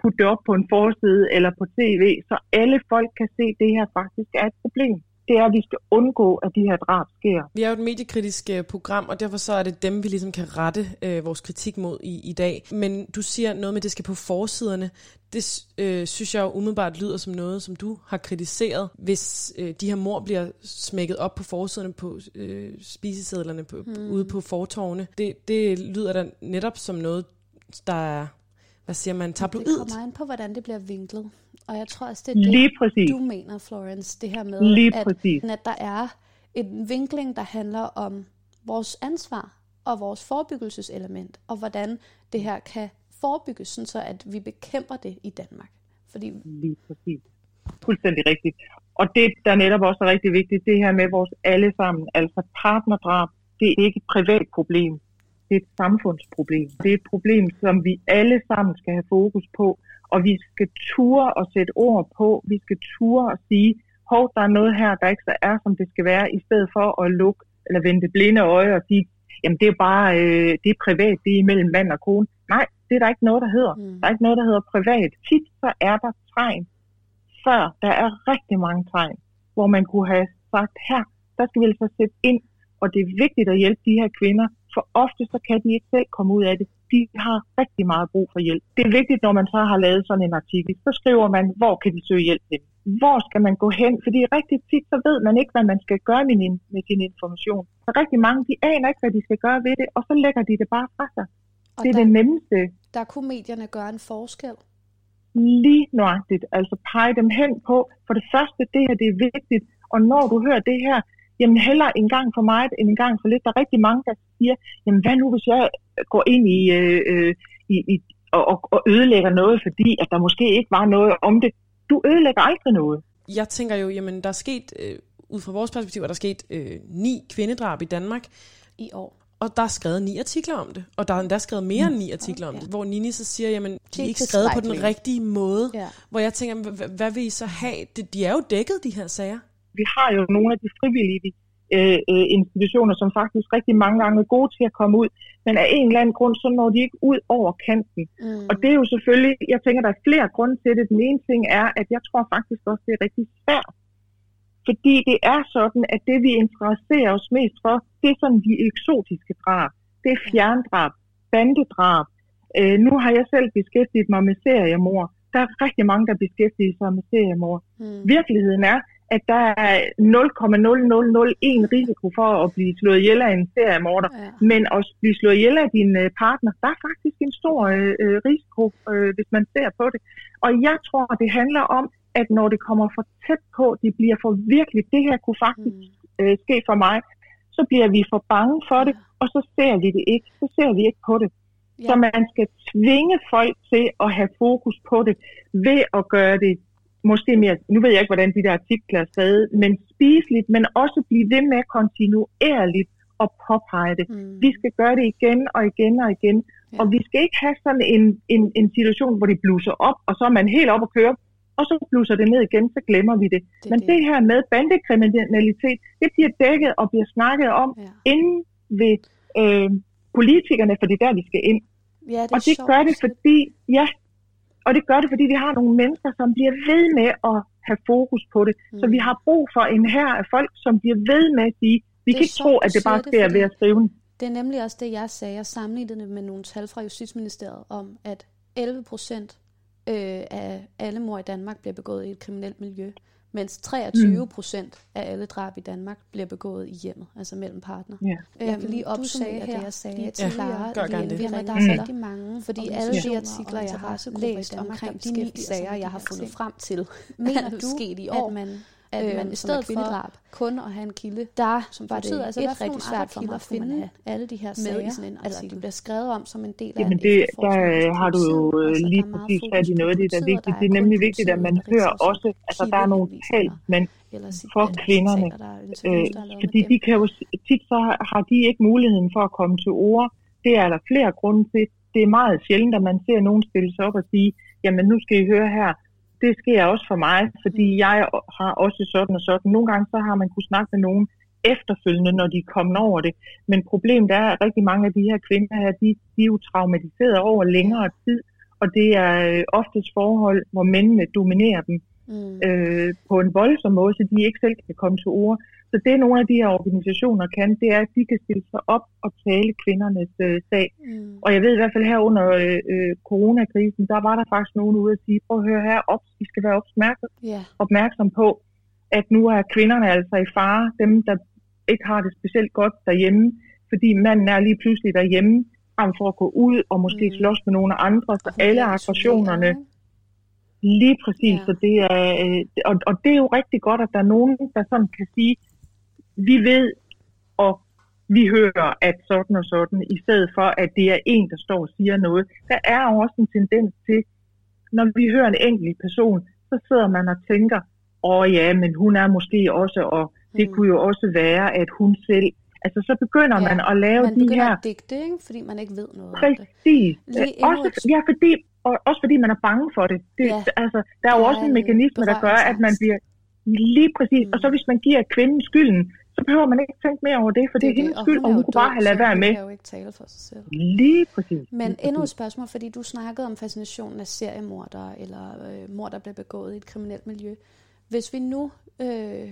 putte det op på en forside eller på tv, så alle folk kan se, at det her faktisk er et problem det er, at vi skal undgå, at de her drab sker. Vi er jo et mediekritisk øh, program, og derfor så er det dem, vi ligesom kan rette øh, vores kritik mod i, i dag. Men du siger noget med, at det skal på forsiderne. Det øh, synes jeg jo umiddelbart lyder som noget, som du har kritiseret, hvis øh, de her mor bliver smækket op på forsiderne på øh, spisesedlerne på, hmm. ude på fortovene. Det, det lyder da netop som noget, der er, hvad siger man, tabloidt. Det kommer an på, hvordan det bliver vinklet. Og jeg tror også, det er det, Lige præcis. du mener, Florence, det her med, Lige at, præcis. at der er en vinkling, der handler om vores ansvar og vores forebyggelseselement, og hvordan det her kan forebygges, sådan så at vi bekæmper det i Danmark. Fordi... Lige præcis. Fuldstændig rigtigt. Og det, der netop også er rigtig vigtigt, det her med vores alle sammen, altså partnerdrab, det er ikke et privat problem. Det er et samfundsproblem. Det er et problem, som vi alle sammen skal have fokus på, og vi skal ture og sætte ord på, vi skal ture og sige, hov, der er noget her, der ikke så er, som det skal være, i stedet for at lukke eller vende det blinde øje og sige, jamen det er bare, øh, det er privat, det er imellem mand og kone. Nej, det er der ikke noget, der hedder. Mm. Der er ikke noget, der hedder privat. Tit så er der tegn, før der er rigtig mange tegn, hvor man kunne have sagt, her, der skal vi altså sætte ind, og det er vigtigt at hjælpe de her kvinder, for ofte så kan de ikke selv komme ud af det de har rigtig meget brug for hjælp. Det er vigtigt, når man så har lavet sådan en artikel, så skriver man, hvor kan de søge hjælp til? Hvor skal man gå hen? Fordi rigtig tit, så ved man ikke, hvad man skal gøre med, sin, med sin information. Så rigtig mange, de aner ikke, hvad de skal gøre ved det, og så lægger de det bare fra sig. Og det er der, det nemmeste. Der kunne medierne gøre en forskel. Lige nøjagtigt. Altså pege dem hen på, for det første, det her det er vigtigt, og når du hører det her, jamen heller en gang for meget end en gang for lidt. Der er rigtig mange, der siger, jamen hvad nu hvis jeg går ind i, øh, øh, i, i og, og ødelægger noget, fordi at der måske ikke var noget om det. Du ødelægger aldrig noget. Jeg tænker jo, jamen der er sket, øh, ud fra vores perspektiv, er der sket øh, ni kvindedrab i Danmark i år. Og der er skrevet ni artikler om det. Og der er endda skrevet mere end ni artikler okay. om det. Hvor Nini så siger, jamen, de er ikke skrevet på den rigtige måde. Ja. Hvor jeg tænker, hvad vil I så have? De er jo dækket, de her sager vi har jo nogle af de frivillige øh, øh, institutioner, som faktisk rigtig mange gange er gode til at komme ud, men af en eller anden grund, så når de ikke ud over kanten. Mm. Og det er jo selvfølgelig, jeg tænker, der er flere grunde til det. Den ene ting er, at jeg tror faktisk også, det er rigtig svært. Fordi det er sådan, at det vi interesserer os mest for, det er sådan de eksotiske drab. Det er fjerndrab, bandedrab. Øh, nu har jeg selv beskæftiget mig med seriemor. Der er rigtig mange, der beskæftiger sig med seriemor. Mm. Virkeligheden er, at der er 0,0001 risiko for at blive slået ihjel af en seriemorder, ja. men at blive slået ihjel af din øh, partner, der er faktisk en stor øh, øh, risiko, øh, hvis man ser på det. Og jeg tror, det handler om, at når det kommer for tæt på, det bliver for virkelig, det her kunne faktisk mm. øh, ske for mig, så bliver vi for bange for det, og så ser vi det ikke. Så ser vi ikke på det. Ja. Så man skal tvinge folk til at have fokus på det ved at gøre det måske mere, nu ved jeg ikke, hvordan de der artikler er skrevet, men spiseligt, men også blive ved med kontinuerligt at påpege det. Mm. Vi skal gøre det igen og igen og igen. Ja. Og vi skal ikke have sådan en, en, en situation, hvor det blusser op, og så er man helt op og køre, og så blusser det ned igen, så glemmer vi det. det men det. det her med bandekriminalitet, det bliver dækket og bliver snakket om ja. inden ved øh, politikerne, for det er der, vi skal ind. Ja, det og det sjovt. gør det, fordi, ja, og det gør det, fordi vi har nogle mennesker, som bliver ved med at have fokus på det. Mm. Så vi har brug for en her af folk, som bliver ved med at sige, vi det kan ikke tro, at det bare sker ved at skrive Det er nemlig også det, jeg sagde. Jeg sammenlignede det med nogle tal fra Justitsministeriet om, at 11 procent øh, af alle mor i Danmark bliver begået i et kriminelt miljø mens 23 procent mm. af alle drab i Danmark bliver begået i hjemmet, altså mellem partner. Ja. Jeg kan lige opsage her, det jeg sagde til Clara, ja, lige, vi der er rigtig mange Fordi alle de artikler, jeg har læst omkring de ni sager, jeg har fundet frem til, mener du, sket i år, at man at øh, man i som er stedet for kun at have en kilde, der som var betyder det altså, et rigtig svært for mig at finde alle de her med sager, i sådan en eller artikel. de bliver skrevet om som en del af Jamen en det, der øh, har du jo øh, Altså, der lige præcis fat i noget af det, der er vigtigt. Det er nemlig vigtigt, at man der hører også, altså der er nogle talsmænd sit- for kvinderne, er øh, fordi de kan jo tit så har de ikke muligheden for at komme til ord. Det er der flere grunde til. Det er meget sjældent, at man ser nogen stille sig op og sige, jamen nu skal I høre her, det sker også for mig, fordi jeg har også sådan og sådan. Nogle gange så har man kunnet snakke med nogen efterfølgende, når de er kommet over det. Men problemet er, at rigtig mange af de her kvinder her, de, de er jo traumatiseret over længere tid, og det er øh, oftest forhold, hvor mændene dominerer dem Mm. øh, på en voldsom måde, så de ikke selv kan komme til ord. Så det nogle af de her organisationer kan, det er, at de kan stille sig op og tale kvindernes øh, sag. Mm. Og jeg ved i hvert fald her under øh, øh, coronakrisen, der var der faktisk nogen ude at sige, prøv at høre her, op, I skal være opmærksom, Ja. opmærksom på, at nu er kvinderne altså i fare, dem der ikke har det specielt godt derhjemme, fordi manden er lige pludselig derhjemme, frem for at gå ud og måske Mm. slås med nogle andre, så alle aggressionerne? Lige præcis, Ja. så det er, øh, og, og det er jo rigtig godt, at der er nogen, der sådan kan sige, vi ved, og vi hører, at sådan og sådan, i stedet for, at det er en, der står og siger noget. Der er jo også en tendens til, når vi hører en enkelt person, så sidder man og tænker, åh ja, men hun er måske også, og det Mm. kunne jo også være, at hun selv... Altså, så begynder Ja, man at lave Man de her... at digte, ikke? fordi man ikke ved noget om det. Præcis. Lige endnu Også, et- ja, fordi, og også fordi man er bange for det. det Ja. altså, der er jo Der også en mekanisme, der gør, at man bliver lige præcis. Mm. Og så hvis man giver kvinden skylden, så behøver man ikke tænke mere over det, for det, er hendes skyld, og hun jo kunne bare have ladet være hun med. kan jo ikke tale for sig selv. Lige præcis. Men lige endnu et spørgsmål, fordi du snakkede om fascinationen af seriemordere, eller øh, mord, der bliver begået i et kriminelt miljø. Hvis vi nu øh,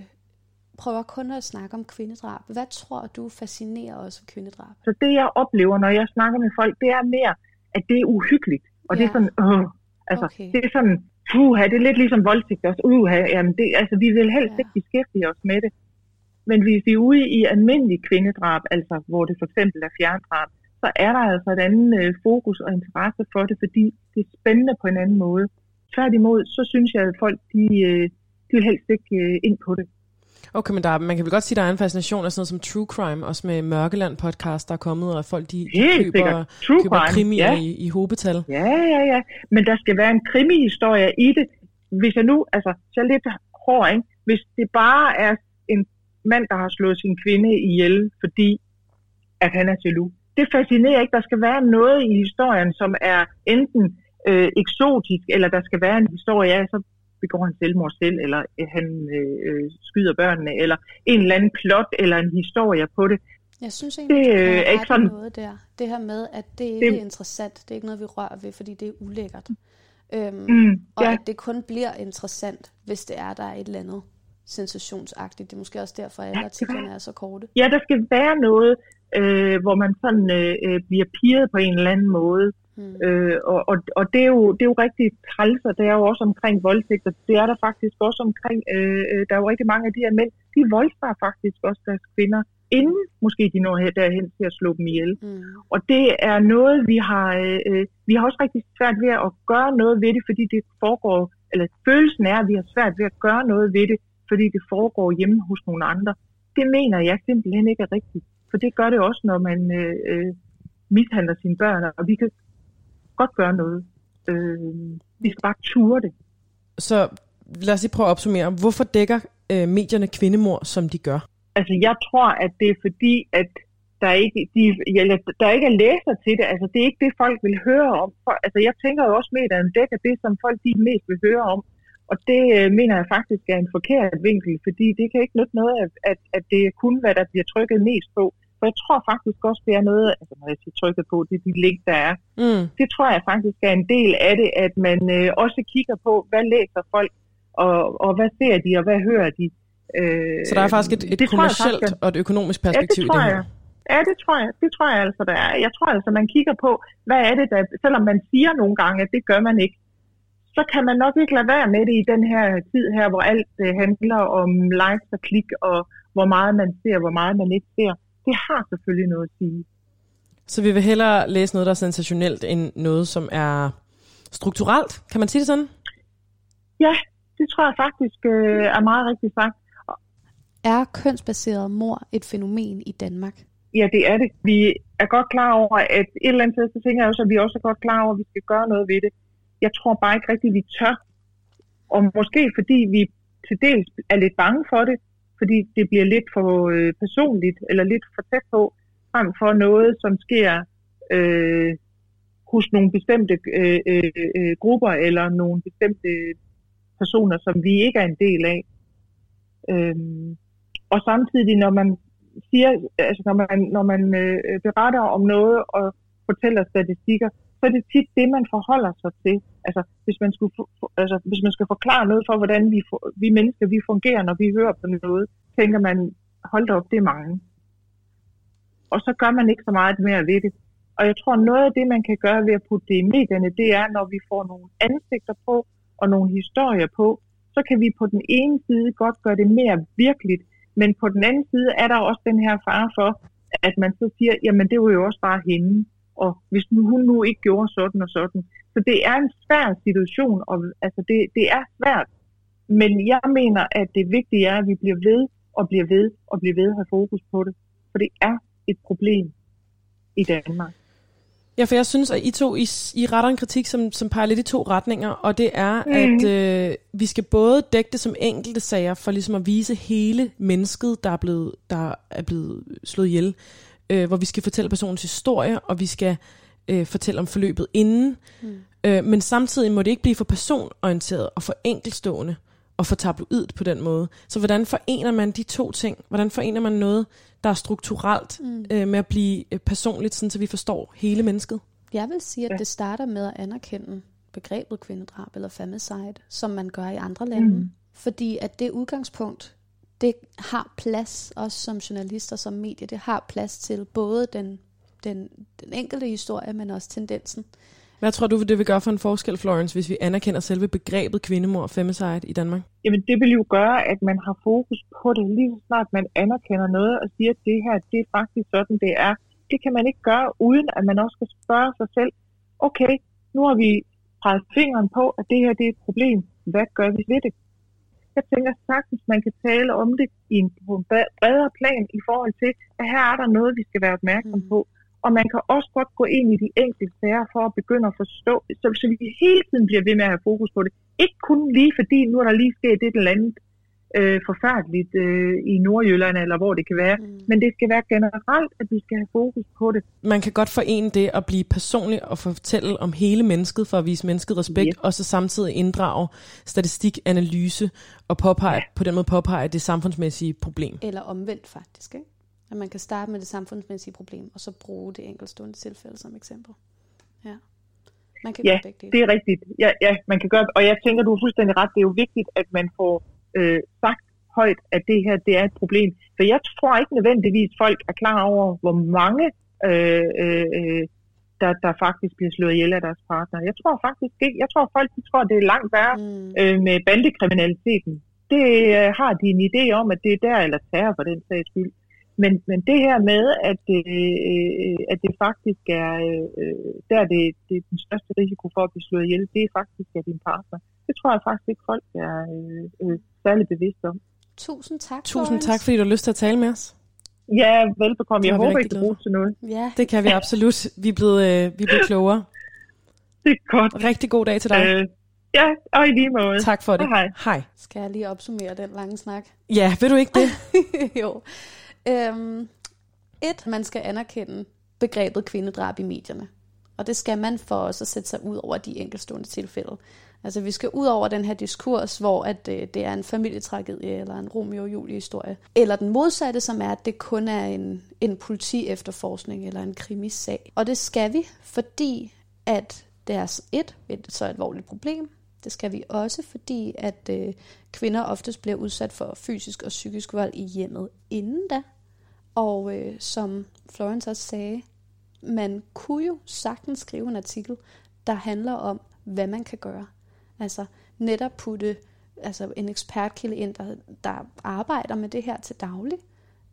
prøver kun at snakke om kvindedrab, hvad tror du fascinerer os ved kvindedrab? Så det, jeg oplever, når jeg snakker med folk, det er mere, at det er uhyggeligt. Og det er Ja. sådan, øh, altså, Okay. det er sådan, puha, det er lidt ligesom voldtægt også. Uha, jamen det, altså, vi vil helst Ja. ikke beskæftige os med det. Men hvis vi er ude i almindelig kvindedrab, altså hvor det for eksempel er fjerndrab, så er der altså et andet øh, fokus og interesse for det, fordi det er spændende på en anden måde. Tværtimod, så synes jeg, at folk, de, øh, de vil helst ikke øh, ind på det. Okay, men der, er- man kan vel godt sige, at der er en fascination af sådan noget som True Crime, også med Mørkeland podcast, der er kommet, og folk de, de Helt køber, sikkert. True køber crime, krimier ja. i, i hobetal. Ja, ja, ja. Men der skal være en krimihistorie i det. Hvis jeg nu, altså, så er lidt hård, ikke? Hvis det bare er en mand, der har slået sin kvinde ihjel, fordi at han er jaloux. Det fascinerer ikke. Der skal være noget i historien, som er enten øh, eksotisk, eller der skal være en historie af, så begår han selvmord selv, eller øh, han øh, skyder børnene, eller en eller anden plot, eller en historie på det. Jeg synes egentlig, Det, øh, er ikke sådan- noget der. Det her med, at det ikke Det- er interessant. Det er ikke noget, vi rører ved, fordi det er ulækkert. Øhm, Mm, og ja. at det kun bliver interessant, hvis det er, der er et eller andet sensationsagtigt. Det er måske også derfor, at alle Ja, artiklerne er så korte. Ja, der skal være noget, øh, hvor man sådan øh, øh, bliver pirret på en eller anden måde. Hmm. Øh, og, og, og det, er jo, det er jo rigtig træls, og det er jo også omkring voldtægt, og det er der faktisk også omkring, øh, øh, der er jo rigtig mange af de her mænd, de voldtager faktisk også deres kvinder, inden måske de når her- derhen til at slå dem ihjel. Mm. Og det er noget, vi har, øh, øh, vi har også rigtig svært ved at gøre noget ved det, fordi det foregår, eller følelsen er, at vi har svært ved at gøre noget ved det, fordi det foregår hjemme hos nogle andre. Det mener jeg simpelthen ikke er rigtigt. For det gør det også, når man øh, øh, mishandler sine børn, og vi kan godt gøre noget. Øh, vi skal bare ture det. Så lad os lige prøve at opsummere. Hvorfor dækker øh, medierne kvindemord, som de gør? Altså, jeg tror, at det er fordi, at der ikke, de, eller, der ikke er læser til det. Altså, det er ikke det, folk vil høre om. For, altså, jeg tænker jo også med, at en dækker det, som folk de mest vil høre om. Og det øh, mener jeg faktisk er en forkert vinkel, fordi det kan ikke nytte noget, at, at, at det er kun, hvad der bliver trykket mest på. For jeg tror faktisk også, det er noget, altså når jeg siger trykket på, det er de link, der er. Mm. Det tror jeg faktisk er en del af det, at man øh, også kigger på, hvad læser folk, og, og hvad ser de, og hvad hører de. Øh, Så der er faktisk et, et kommercielt og et økonomisk Ja, det perspektiv tror i det jeg. her. Ja, det tror jeg. Det tror jeg altså, der er. Jeg tror altså, man kigger på, hvad er det, der... Selvom man siger nogle gange, at det gør man ikke, så kan man nok ikke lade være med det i den her tid her, hvor alt øh, handler om likes og klik, og hvor meget man ser, hvor meget man ikke ser. Det har selvfølgelig noget at sige. Så vi vil hellere læse noget, der er sensationelt, end noget, som er strukturelt. Kan man sige det sådan? Ja, det tror jeg faktisk øh, er meget rigtigt sagt. Er kønsbaseret mor et fænomen i Danmark? Ja, det er det. Vi er godt klar over, at et eller andet sted, så tænker jeg også, at vi også er godt klar over, at vi skal gøre noget ved det. Jeg tror bare ikke rigtigt, at vi tør. Og måske fordi vi til dels er lidt bange for det, fordi det bliver lidt for øh, personligt, eller lidt for tæt på, frem for noget, som sker øh, hos nogle bestemte øh, øh, øh grupper, eller nogle bestemte personer, som vi ikke er en del af. Øh, og samtidig, når man siger, altså når man, når man øh, beretter om noget og fortæller statistikker, så er det tit det, man forholder sig til. Altså, hvis man, skulle, altså, hvis man skal forklare noget for, hvordan vi, vi mennesker vi fungerer, når vi hører på noget, tænker man, hold da op, det er mange. Og så gør man ikke så meget mere ved det. Og jeg tror, noget af det, man kan gøre ved at putte det i medierne, det er, når vi får nogle ansigter på og nogle historier på, så kan vi på den ene side godt gøre det mere virkeligt, men på den anden side er der også den her fare for, at man så siger, jamen det var jo også bare hende, og hvis nu, hun nu ikke gjorde sådan og sådan. Så det er en svær situation, og altså det, det er svært. Men jeg mener, at det vigtige er, at vi bliver ved og bliver ved og bliver ved at have fokus på det. For det er et problem i Danmark. Ja, for jeg synes, at I to I, I retter en kritik, som, som peger lidt i to retninger, og det er, mm. at øh, vi skal både dække det som enkelte sager, for ligesom at vise hele mennesket, der er blevet, der er blevet slået ihjel, øh, hvor vi skal fortælle personens historie, og vi skal øh, fortælle om forløbet inden. Mm. Øh, men samtidig må det ikke blive for personorienteret og for enkelstående og for tabloid på den måde. Så hvordan forener man de to ting? Hvordan forener man noget, der er strukturelt mm. øh, med at blive øh, personligt, sådan, så vi forstår hele mennesket? Jeg vil sige, at det starter med at anerkende begrebet kvindedrab eller femicide, som man gør i andre lande. Mm. Fordi at det udgangspunkt, det har plads, også som journalister, som medie, det har plads til både den, den, den enkelte historie, men også tendensen. Hvad tror du, det vil gøre for en forskel, Florence, hvis vi anerkender selve begrebet kvindemor og femicide i Danmark? Jamen, det vil jo gøre, at man har fokus på det lige så snart man anerkender noget og siger, at det her, det er faktisk sådan, det er. Det kan man ikke gøre, uden at man også skal spørge sig selv, okay, nu har vi peget fingeren på, at det her det er et problem. Hvad gør vi ved det? Jeg tænker sagtens, man kan tale om det i en, på en bredere plan i forhold til, at her er der noget, vi skal være opmærksom på. Mm og man kan også godt gå ind i de enkelte sager for at begynde at forstå, så, så vi hele tiden bliver ved med at have fokus på det. Ikke kun lige fordi, nu er der lige sket et eller andet øh, forfærdeligt øh, i Nordjylland, eller hvor det kan være, mm. men det skal være generelt, at vi skal have fokus på det. Man kan godt forene det at blive personlig og fortælle om hele mennesket, for at vise mennesket respekt, yes. og så samtidig inddrage statistik, analyse og påpege, ja. på den måde påpege det samfundsmæssige problem. Eller omvendt faktisk, ikke? At man kan starte med det samfundsmæssige problem, og så bruge det enkeltstående tilfælde som eksempel. Ja, man kan ja gøre det. det er rigtigt. Ja, ja, man kan gøre Og jeg tænker, du har fuldstændig ret. Det er jo vigtigt, at man får øh, sagt højt, at det her det er et problem. For jeg tror ikke nødvendigvis, folk er klar over, hvor mange øh, øh, der, der faktisk bliver slået ihjel af deres partner. Jeg tror faktisk ikke. Jeg tror, folk de tror, det er langt værre mm. øh, med bandekriminaliteten. Det øh, har de en idé om, at det er der, eller terror for den sags skyld. Men, men det her med, at, øh, at det faktisk er øh, der, det, det er den største risiko for at blive slået ihjel, det er faktisk af din partner. Det tror jeg faktisk ikke, folk er øh, øh, særlig bevidste om. Tusind tak. Tusind tak, fordi du har lyst til at tale med os. Ja, velbekomme. Jeg håber, I kan bruge til noget. Ja. Det kan vi absolut. Vi er blevet, øh, vi er blevet klogere. Det er godt. Rigtig god dag til dig. Øh, ja, og i lige måde. Tak for det. Hej. hej. Skal jeg lige opsummere den lange snak? Ja, vil du ikke det? jo. Øhm, et, man skal anerkende begrebet kvindedrab i medierne. Og det skal man for os at sætte sig ud over de enkeltstående tilfælde. Altså vi skal ud over den her diskurs, hvor at, øh, det er en familietragedie eller en Romeo og Julie historie. Eller den modsatte, som er, at det kun er en, en politi efterforskning eller en krimisag. Og det skal vi, fordi at det er et, et så alvorligt problem. Det skal vi også, fordi at øh, kvinder oftest bliver udsat for fysisk og psykisk vold i hjemmet inden da. Og øh, som Florence også sagde, man kunne jo sagtens skrive en artikel, der handler om, hvad man kan gøre. Altså netop putte altså en ekspertkilde ind, der, der arbejder med det her til daglig.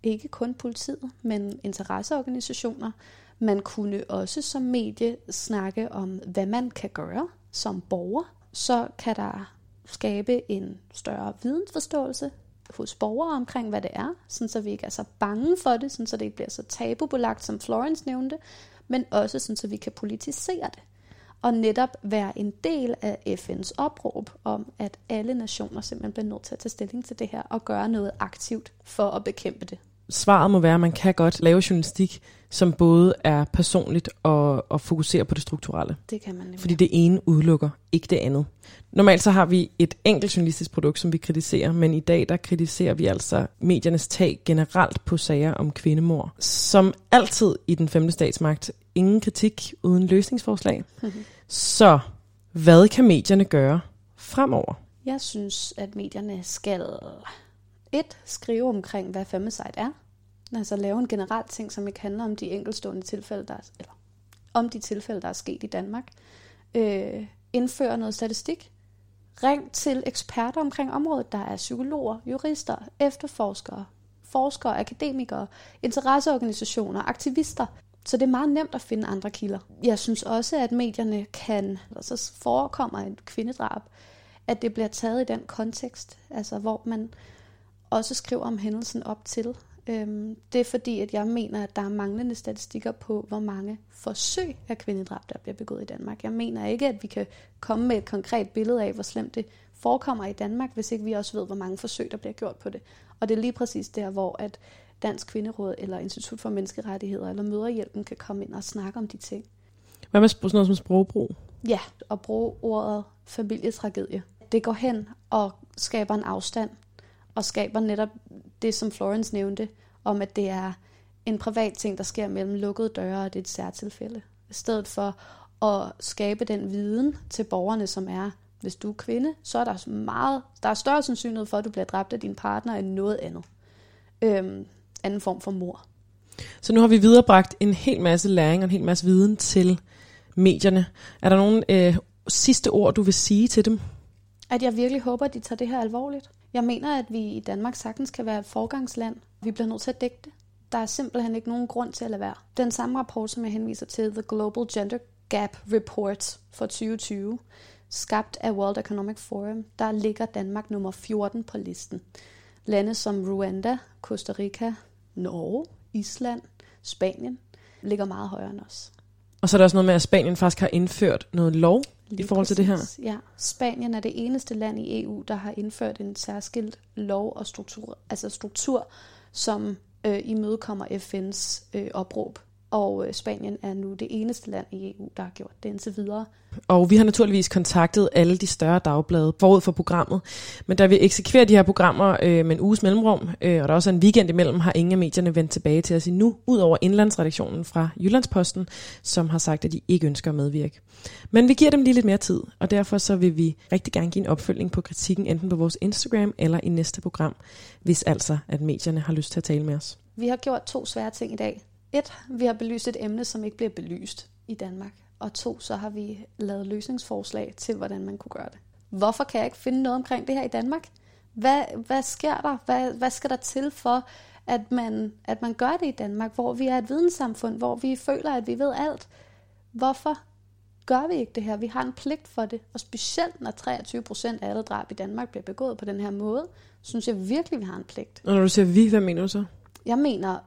Ikke kun politiet, men interesseorganisationer. Man kunne også som medie snakke om, hvad man kan gøre som borger. Så kan der skabe en større vidensforståelse hos borgere omkring, hvad det er, sådan så vi ikke er så bange for det, sådan så det ikke bliver så tabubelagt, som Florence nævnte, men også sådan så vi kan politisere det. Og netop være en del af FN's opråb om, at alle nationer simpelthen bliver nødt til at tage stilling til det her og gøre noget aktivt for at bekæmpe det svaret må være, at man kan godt lave journalistik, som både er personligt og, og fokuserer på det strukturelle. Det kan man nemlig. Fordi det ene udelukker ikke det andet. Normalt så har vi et enkelt journalistisk produkt, som vi kritiserer, men i dag der kritiserer vi altså mediernes tag generelt på sager om kvindemord. Som altid i den femte statsmagt, ingen kritik uden løsningsforslag. Mm-hmm. Så hvad kan medierne gøre fremover? Jeg synes, at medierne skal et, skrive omkring, hvad femicide er. Altså lave en generel ting, som ikke handler om de enkeltstående tilfælde, der er, eller om de tilfælde, der er sket i Danmark. Øh, indføre noget statistik. Ring til eksperter omkring området. Der er psykologer, jurister, efterforskere, forskere, akademikere, interesseorganisationer, aktivister. Så det er meget nemt at finde andre kilder. Jeg synes også, at medierne kan, så forekommer et kvindedrab, at det bliver taget i den kontekst, altså hvor man også skriver om hændelsen op til. Øhm, det er fordi, at jeg mener, at der er manglende statistikker på, hvor mange forsøg af kvindedrab, der bliver begået i Danmark. Jeg mener ikke, at vi kan komme med et konkret billede af, hvor slemt det forekommer i Danmark, hvis ikke vi også ved, hvor mange forsøg, der bliver gjort på det. Og det er lige præcis der, hvor at Dansk Kvinderåd eller Institut for Menneskerettigheder eller Møderhjælpen kan komme ind og snakke om de ting. Hvad med sådan noget som sprogbrug? Ja, at bruge ordet familietragedie. Det går hen og skaber en afstand og skaber netop det, som Florence nævnte, om at det er en privat ting, der sker mellem lukkede døre, og det er et særtilfælde. I stedet for at skabe den viden til borgerne, som er, hvis du er kvinde, så er der meget, der er større sandsynlighed for, at du bliver dræbt af din partner end noget andet. Øhm, anden form for mor. Så nu har vi viderebragt en hel masse læring og en hel masse viden til medierne. Er der nogle øh, sidste ord, du vil sige til dem? At jeg virkelig håber, at de tager det her alvorligt. Jeg mener, at vi i Danmark sagtens kan være et forgangsland. Vi bliver nødt til at dække det. Der er simpelthen ikke nogen grund til at lade være. Den samme rapport, som jeg henviser til, The Global Gender Gap Report for 2020, skabt af World Economic Forum, der ligger Danmark nummer 14 på listen. Lande som Rwanda, Costa Rica, Norge, Island, Spanien ligger meget højere end os. Og så er der også noget med, at Spanien faktisk har indført noget lov Lige i forhold præcis. til det her. Ja, Spanien er det eneste land i EU, der har indført en særskilt lov og struktur, altså struktur, som øh, imødekommer FN's øh, opråb og øh, Spanien er nu det eneste land i EU, der har gjort det indtil videre. Og vi har naturligvis kontaktet alle de større dagblade forud for programmet, men da vi eksekverer de her programmer øh, med en uges mellemrum, øh, og der også er en weekend imellem, har ingen af medierne vendt tilbage til os endnu, ud over indlandsredaktionen fra Jyllandsposten, som har sagt, at de ikke ønsker at medvirke. Men vi giver dem lige lidt mere tid, og derfor så vil vi rigtig gerne give en opfølging på kritikken, enten på vores Instagram eller i næste program, hvis altså at medierne har lyst til at tale med os. Vi har gjort to svære ting i dag. Et, vi har belyst et emne, som ikke bliver belyst i Danmark. Og to, så har vi lavet løsningsforslag til, hvordan man kunne gøre det. Hvorfor kan jeg ikke finde noget omkring det her i Danmark? Hvad, hvad sker der? Hvad, hvad skal der til for, at man, at man gør det i Danmark, hvor vi er et videnssamfund, hvor vi føler, at vi ved alt? Hvorfor gør vi ikke det her? Vi har en pligt for det, og specielt når 23 procent af alle drab i Danmark bliver begået på den her måde, synes jeg virkelig, vi har en pligt. Og når du siger vi, hvad mener du så? Jeg mener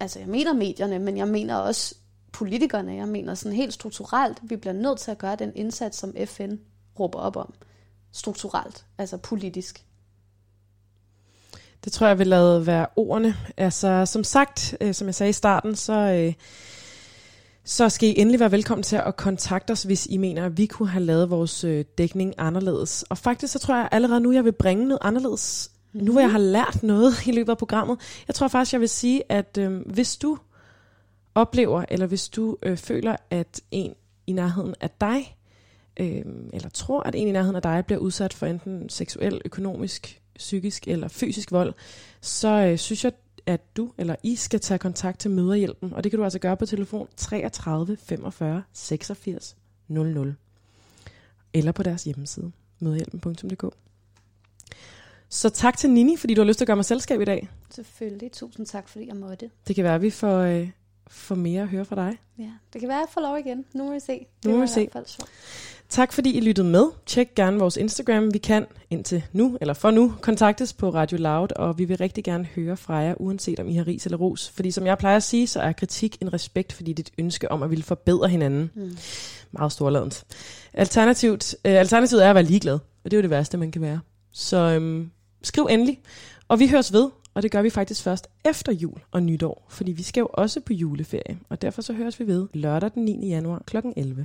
altså jeg mener medierne, men jeg mener også politikerne. Jeg mener sådan helt strukturelt, vi bliver nødt til at gøre den indsats, som FN råber op om. Strukturelt, altså politisk. Det tror jeg vil lade være ordene. Altså, som sagt, øh, som jeg sagde i starten, så, øh, så skal I endelig være velkommen til at kontakte os, hvis I mener, at vi kunne have lavet vores øh, dækning anderledes. Og faktisk så tror jeg allerede nu, jeg vil bringe noget anderledes nu hvor jeg har lært noget i løbet af programmet, jeg tror faktisk, jeg vil sige, at øh, hvis du oplever, eller hvis du øh, føler, at en i nærheden af dig, øh, eller tror, at en i nærheden af dig bliver udsat for enten seksuel, økonomisk, psykisk eller fysisk vold, så øh, synes jeg, at du eller I skal tage kontakt til Møderhjælpen, og det kan du altså gøre på telefon 33 45 86 00 eller på deres hjemmeside møderhjælpen.dk. Så tak til Nini, fordi du har lyst til at gøre mig selskab i dag. Selvfølgelig. Tusind tak, fordi jeg måtte. Det kan være, at vi får, øh, får mere at høre fra dig. Ja, det kan være, at jeg får lov igen. Nu må vi se. Nu må vi se. Tak fordi I lyttede med. Tjek gerne vores Instagram. Vi kan indtil nu, eller for nu, kontaktes på Radio Loud, og vi vil rigtig gerne høre fra jer, uanset om I har ris eller ros. Fordi som jeg plejer at sige, så er kritik en respekt, fordi det er et ønske om at ville forbedre hinanden. Mm. Meget storladent. Alternativt, øh, alternativet er at være ligeglad, og det er jo det værste, man kan være. Så øhm, skriv endelig, og vi høres ved, og det gør vi faktisk først efter jul og nytår, fordi vi skal jo også på juleferie, og derfor så høres vi ved lørdag den 9. januar kl. 11.